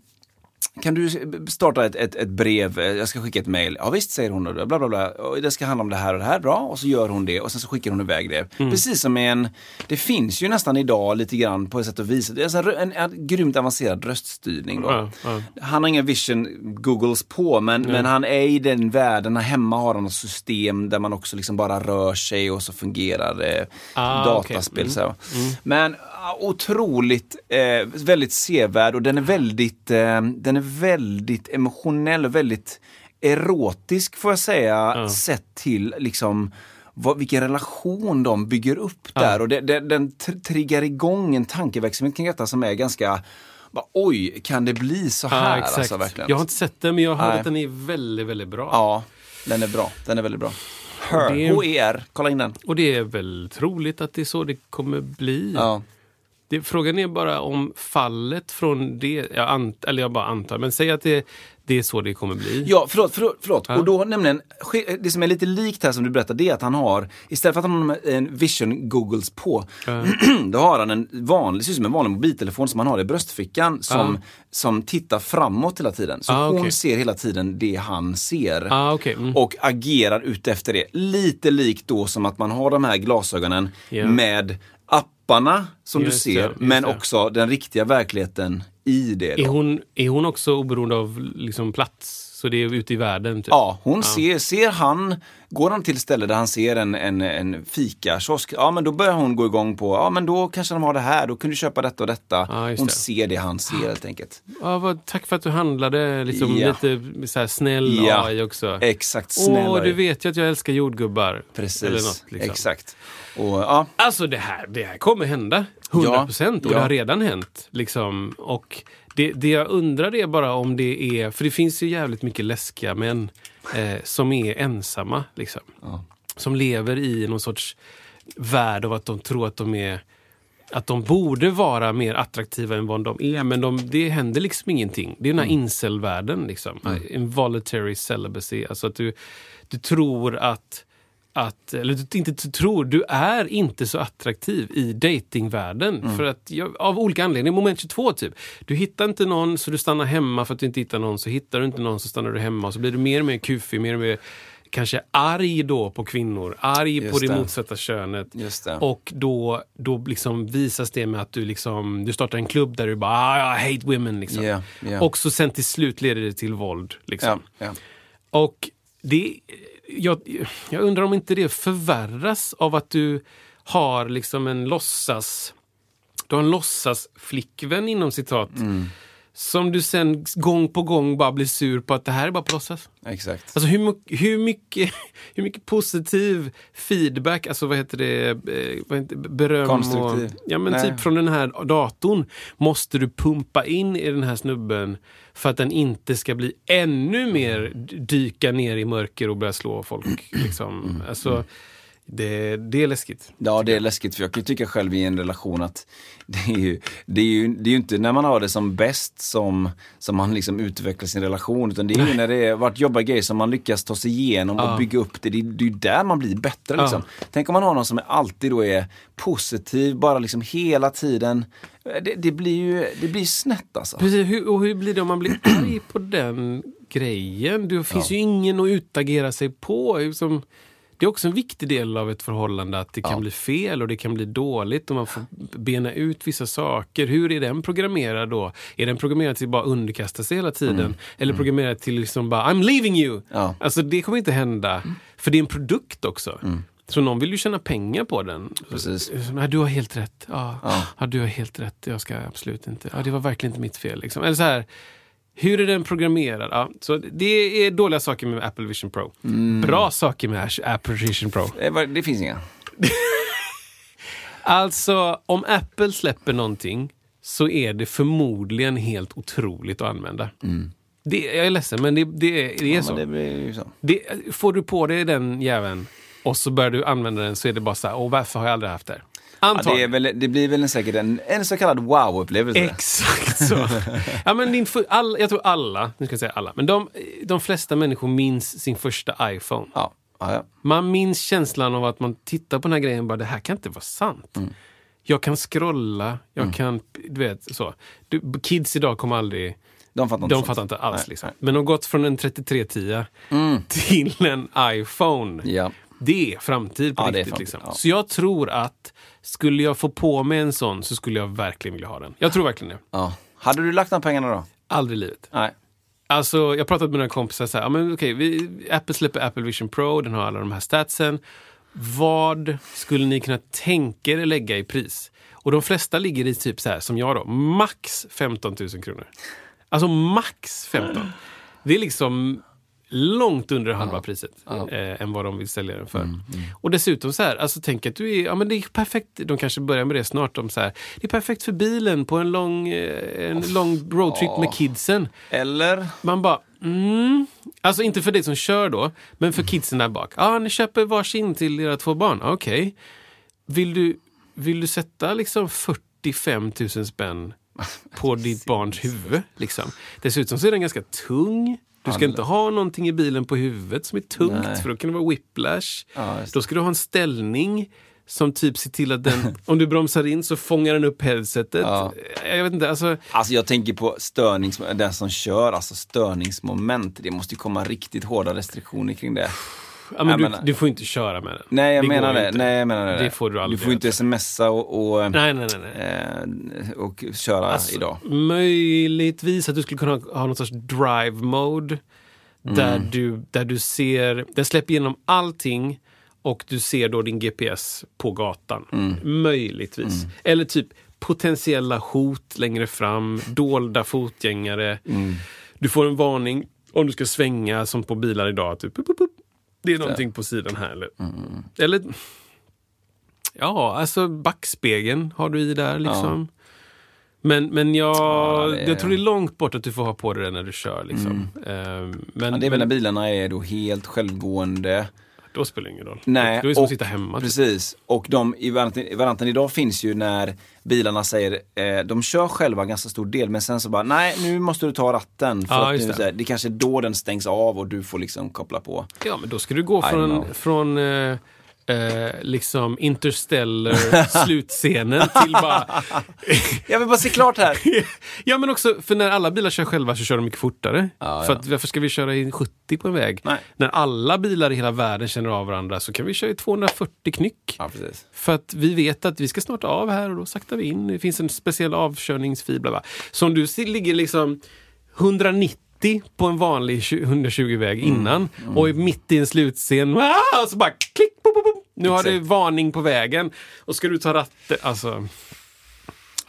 kan du starta ett, ett, ett brev, Eh, jag ska skicka ett mail. Ja visst säger hon då, bla bla bla. Och det ska handla om det här och det här, bra. Och så gör hon det och sen så skickar hon iväg det. Precis som en, det finns ju nästan idag lite grann på ett sätt och vis. Det är en, en, en grymt avancerad röststyrning. Då. Ja, ja. Han har ingen vision googles på men, men han är i den världen. Här hemma har han ett system där man också liksom bara rör sig och så fungerar det. Ah, dataspel. okej. Så. Men ah, otroligt, eh, väldigt sevärd och den är väldigt, eh, den är väldigt emotionell och väldigt erotisk får jag säga. Sett till liksom vad, vilken relation de bygger upp där. Och det, det, den tr- triggar igång en tankeverksamhet kring detta som är ganska bara, Oj, kan det bli så här? Ja. Alltså, verkligen. Jag har inte sett den, men jag har hört att den är väldigt, väldigt bra. Ja, den är bra. Den är väldigt bra. Her, H-E-R, kolla in den. Och det är väl troligt att det är så det kommer bli. Ja. Det, frågan är bara om fallet från det, jag ant, eller jag bara antar, men säg att det, det är så det kommer bli. Ja, förlåt, förlåt, förlåt. Ja. Och då nämligen, det som är lite likt här som du berättade, det är att han har, istället för att han har en vision googles på, då har han en vanlig, ser ut som en vanlig mobiltelefon som han har i bröstfickan som, som tittar framåt hela tiden. Så Ah, hon okej. ser hela tiden det han ser. Ah, okej. Mm. Och agerar ut efter det. Lite likt då som att man har de här glasögonen Ja. med apparna som Just du det, ser, just men det. också den riktiga verkligheten i det. Då. Är hon, är hon också oberoende av liksom, plats? Så det är ute i världen? Typ. Ja, hon Ser, ser han, går han till ställe där han ser en, en, en fikakiosk, ja men då börjar hon gå igång på, ja men då kanske de har det här, då kan du köpa detta och detta. Ja, hon det. ser det han ser helt enkelt. Ja, vad, tack för att du handlade liksom Ja. lite så här snäll Ja, AI också. Exakt, snälla Åh, du vet ju att jag älskar jordgubbar. Precis, något, liksom. exakt. Och ja, Alltså det här, det här kommer hända. 100 procent. Och Ja. det har redan hänt. Liksom. Och det, det jag undrar är bara om det är... För det finns ju jävligt mycket läskiga män eh, som är ensamma. Liksom. Som lever i någon sorts värld av att de tror att de är att de borde vara mer attraktiva än vad de är, men de, det händer liksom ingenting. Det är den här incel-världen. Liksom. Involuntary celibacy. Alltså att du, du tror att, att... Eller du inte tror, du är inte så attraktiv i datingvärlden. För att, av olika anledningar. Moment 22 typ. Du hittar inte någon så du stannar hemma för att du inte hittar någon. Så hittar du inte någon så stannar du hemma. Och så blir du mer och mer kufig, mer och mer kanske arg då på kvinnor. Arg Just på det det. motsatta könet. Och då, då liksom visas det med att du, liksom, du startar en klubb där du bara ah, I hate women. Liksom. Yeah, yeah. Och så sen till slut leder det till våld. Liksom. ja. Och det, jag, jag undrar om inte det förvärras av att du har liksom en låtsas... Du har en låtsas flickvän inom citat. Mm. Som du sen gång på gång bara blir sur på att det här är bara på låtsas. exakt. Alltså hur, hur, mycket, hur mycket positiv feedback, alltså vad heter det, eh, vad heter, det? beröm Konstruktiv. och... Ja men Nej. typ från den här datorn måste du pumpa in i den här snubben för att den inte ska bli ännu mer dyka ner i mörker och börja slå folk. Liksom. Alltså, det, det är läskigt. Ja, det är läskigt för jag kan tycka själv i en relation att det är ju, det är ju, det är ju inte när man har det som bäst som, som man liksom utvecklar sin relation. Utan det är ju när det är varit jobbiga grejer som man lyckas ta sig igenom och bygga upp det. Det är det är ju där man blir bättre liksom. Tänk om man har någon som alltid då är positiv, bara liksom hela tiden. Det, det blir ju det blir snett alltså. Precis, hur, och hur blir det om man blir arg på den grejen? Det finns ju ingen att utagera sig på. Liksom, det är också en viktig del av ett förhållande att det kan bli fel och det kan bli dåligt och man får bena ut vissa saker. Hur är den programmerad då? Är den programmerad till att bara underkasta sig hela tiden? Eller programmerad till liksom bara I'm leaving you! Ja. Alltså det kommer inte hända. För det är en produkt också. Så någon vill ju tjäna pengar på den. Precis. Ja, du har helt rätt. Ja. Ja. du har helt rätt. Jag ska absolut inte. Ja, det var verkligen inte mitt fel. Liksom. Eller så här, hur är den programmerad? Ja, så det är dåliga saker med Apple Vision Pro. Bra saker med Apple Vision Pro. Det, var- det finns inga. Alltså, om Apple släpper någonting så är det förmodligen helt otroligt att använda. Det, jag är ledsen, men det, det, det är Ja, så. det så. Får du på dig den jäveln och så börjar du använda den så är det bara så här, åh varför har jag aldrig haft det? Ja, det, Antagligen. väl, det blir väl en, säkert en, en så kallad wow-upplevelse. Exakt så. ja, men din för, all, jag tror alla, nu ska jag säga alla, men de, de flesta människor minns sin första iPhone. Ja, ja, ja. Man minns känslan av att man tittar på den här grejen och bara, det här kan inte vara sant. Jag kan scrolla, jag kan, du vet så. Du, kids idag kommer aldrig De fattar inte de fattar inte alls. Nej, liksom. nej. Men de har gått från en 3310 till en iPhone. Ja. Det är framtid på Ja, riktigt. framtid, liksom. ja. Så jag tror att skulle jag få på mig en sån så skulle jag verkligen vilja ha den. Jag tror verkligen det. Ja. Hade du lagt de pengarna då? Aldrig i livet. Nej. Alltså, jag har pratat med några kompisar så här, ja, men okej, vi, Apple släpper Apple Vision Pro, den har alla de här statsen. Vad skulle ni kunna tänka er lägga i pris? Och de flesta ligger i typ så här, som jag då, max 15 000 kronor. Alltså max 15. Det är liksom långt under halva priset eh, än vad de vill sälja den för. Och dessutom så här, alltså tänk att du är, ja men det är perfekt, de kanske börjar med det snart, om så här, det är perfekt för bilen på en lång, eh, en lång roadtrip med kidsen. Eller? Man bara, mm. Alltså inte för dig som kör då, men för kidsen där bak. Ja, ah, ni köper varsin till era två barn. Ah, Okej. Vill, du, vill du sätta liksom 45 000 spänn på ditt barns huvud? Liksom? Dessutom så är den ganska tung. Du ska inte ha någonting i bilen på huvudet som är tungt, Nej. för då kan det vara whiplash. Ja, då ska du ha en ställning som typ ser till att den, om du bromsar in så fångar den upp headsetet. Ja. Jag vet inte, alltså... Alltså jag tänker på störnings, den som kör, alltså störningsmoment. Det måste ju komma riktigt hårda restriktioner kring det. Ja, men du, menar- du får inte köra med den. Nej jag Det menar det. inte. Nej jag menar det. Det får du aldrig Du får inte smsa och, och, Nej, nej, nej. eh, och köra Alltså, idag. Möjligtvis att du skulle kunna ha, någon sorts drive mode. Där, du, där du ser, den släpper igenom allting och du ser då din GPS på gatan. Möjligtvis. Eller typ potentiella hot längre fram, dolda fotgängare. Du får en varning om du ska svänga som på bilar idag. Typ, upp, upp, upp. Det är någonting på sidan här. Eller, eller ja, alltså backspegeln har du i där liksom. Men, men jag, Ja, är- jag tror det är långt bort att du får ha på dig det när du kör. Liksom. Ehm, men, Ja, det är väl när bilarna är då helt självgående. Då spelar det ingen roll. Nej, då är det som att sitta hemma. Typ. Precis, och de i varianten, idag finns ju när bilarna säger, eh, de kör själva en ganska stor del men sen så bara, nej nu måste du ta ratten. För Ja, att nu, det. det kanske är då den stängs av och du får liksom koppla på. Ja, men då ska du gå I från, från eh, eh, liksom interstellar slutscenen till bara... Jag vill bara se klart här! ja, men också för när alla bilar kör själva så kör de mycket fortare. Ja, för ja. att, varför ska vi köra i 70 på en väg? Nej. När alla bilar i hela världen känner av varandra så kan vi köra i 240 knyck. Ja. För att vi vet att vi ska snart av här och då saktar vi in. Det finns en speciell avkörningsfil. Bla bla. Så om du ligger liksom 190 på en vanlig 20 120-väg Mm, innan och är mitt i en slutscen. Ah, och så bara klick! Pop, pop, pop. Nu har Exakt. varning på vägen. Och ska du ta ratten. Alltså...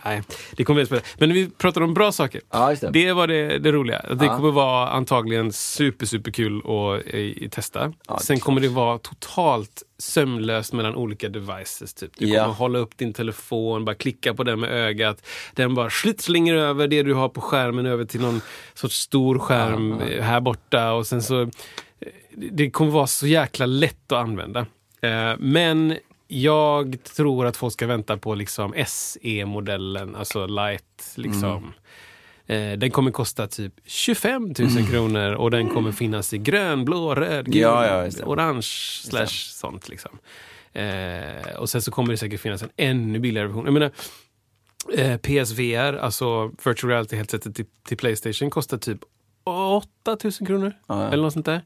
Nej, det kommer vi att spela. Men vi pratar om bra saker. Ja, det. Det var det, det roliga. Det Ja. kommer vara antagligen super, super kul att eh, testa. Ja, Sen kommer det vara totalt sömlöst mellan olika devices. Typ. Du kommer hålla upp din telefon, bara klicka på den med ögat. Den bara slit slänger över det du har på skärmen över till någon sorts stor skärm här borta. Och sen så... eh, Det kommer vara så jäkla lätt att använda. Eh, Men jag tror att folk ska vänta på liksom SE-modellen, alltså light. Liksom. Mm. Eh, Den kommer kosta typ 25 000 kronor och den kommer finnas i grön, blå, röd, gul, Ja, ja, orange slash sånt. Liksom. Eh, och sen så kommer det säkert finnas en ännu billigare version. Jag menar, eh, PSVR, alltså virtual reality headsetet till, till Playstation, kostar typ 8 000 kronor. Ja, ja. Eller något sånt där.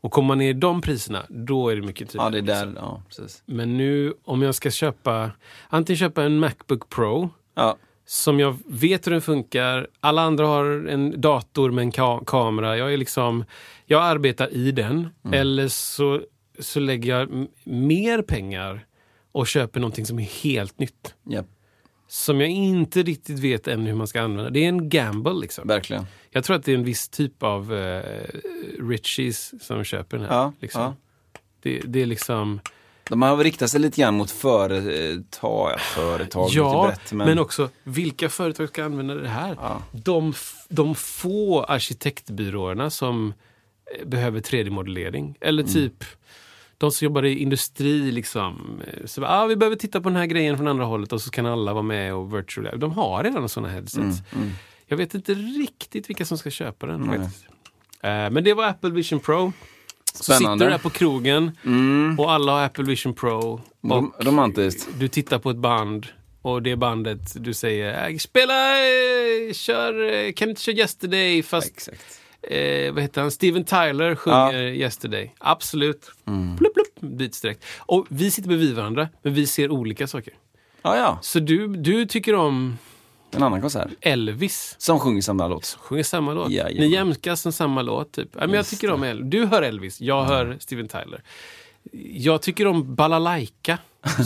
Och kommer man ner i de priserna, då är det mycket Ja, tydligare. det är liksom. där, ja precis. Men nu om jag ska köpa, antingen köpa en Macbook Pro Ja, som jag vet hur den funkar. Alla andra har en dator med en ka- kamera. Jag är liksom, jag arbetar i den. Eller så, så lägger jag mer pengar och köper någonting som är helt nytt. ja, Som jag inte riktigt vet än hur man ska använda. Det är en gamble liksom. verkligen. Jag tror att det är en viss typ av uh, richies som köper den här. Ja, liksom. ja. Det, det är liksom... De har riktat sig lite grann mot företag, ja, företag Ja, brett, men... också vilka företag ska använda det här? Ja. De, de få arkitektbyråerna som eh, behöver 3D-modellering. Eller Mm. De som jobbar i industri. Liksom. Så, ah, vi behöver titta på den här grejen från andra hållet och så kan alla vara med och virtual. De har redan sådana headsets. Mm, Jag vet inte riktigt vilka som ska köpa den. Eh, men det var Apple Vision Pro. Så Spännande. Mm. sitter du där på krogen och alla har Apple Vision Pro. Rom- romantiskt. du tittar på ett band och det bandet du säger äh, spela, eh, kör, eh, kan inte köra Yesterday fast Exakt. Eh, vad heter han? Steven Tyler sjunger Yesterday. Absolut. Mm. Plupp, byts direkt. Och vi sitter bredvid varandra men vi ser olika saker. Ja, ja. Så du, du tycker om En annan konsert. Elvis. Som sjunger samma låt. Sjunger samma låt. Jajamän. Ni jämkas som samma låt. Typ. Ja, men jag tycker om Elvis. Du hör Elvis, jag hör Steven Tyler. Jag tycker om balalaika.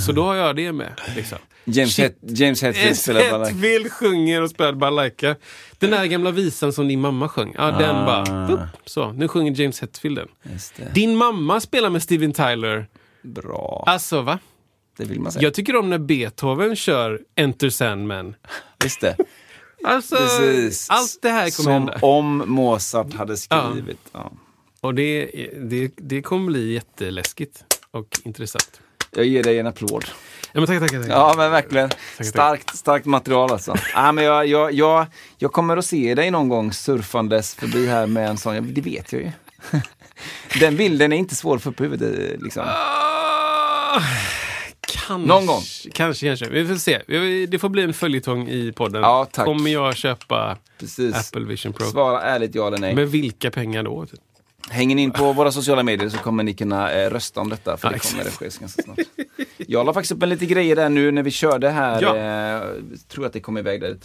Så då har jag det med. Liksom. James, Shit. Het- James Hetfield spelar bara... Hetfield sjunger och spelar balalaika. Den där gamla visan som din mamma sjöng. Ja, den Ah. bara... Boop, så, nu sjunger James Hetfield den. Din mamma spelar med Steven Tyler. Bra. Alltså, va? Det vill man säga. Jag tycker om när Beethoven kör Enter Sandman. Just det. Alltså, Precis. allt det här kommer Som hända. om Mozart hade skrivit. Ja. Och det, det, det kommer bli jätteläskigt och intressant. Jag ger dig en applåd. Ja, men tack, tack, tack. Ja men verkligen. tack. Starkt, starkt material alltså. ja, men jag, jag, jag, jag kommer att se dig någon gång surfandes förbi här med en sån, det vet jag ju. Den bilden är inte svår upp i huvudet liksom. Ah, kanske, Någon gång. Kanske, kanske. Vi får se. Det får bli en följetong i podden. Ja, tack. Kommer jag köpa Precis. Apple Vision Pro? Svara ärligt ja eller nej. Med vilka pengar då? typ? Hänger ni in på våra sociala medier så kommer ni kunna eh, rösta om detta, för Ja, det exakt. kommer det ske ganska snart. Jag la faktiskt upp en lite grejer där nu när vi körde här. Ja. Eh, tror att det kom iväg där.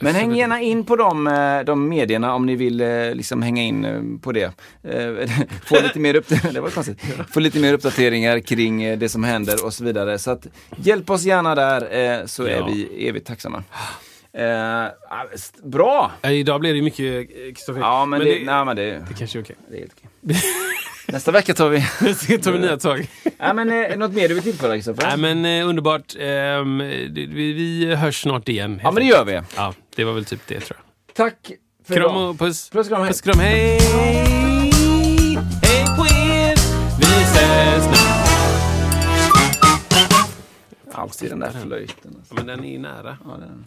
Men häng gärna in på de, eh, de medierna om ni vill eh, liksom hänga in eh, på det. Få lite mer, upp det var konstigt. Få lite mer uppdateringar kring det som händer och så vidare. Så att hjälp oss gärna där så är Ja. vi evigt tacksamma. Eh, ah, bra! Ja, Idag blir det mycket eh, Kristoffer. Ja men, det, det, nej, men det, det kanske är okej. det är okej. Nästa vecka tar vi... Ska tar vi nya tag. Ja, men, eh, något mer du vill tillföra Kristoffer? Nej men eh, underbart. Ehm, vi, vi hörs snart igen. Ja men det gör vi. Ja, det var väl typ det tror jag. Tack för Kram idag. och puss. Puss, kram, hej. Puss, kram, hej! Hej på er! Vi ses snart. Alltid den där flöjten. Ja, Men den är nära. Ja, den.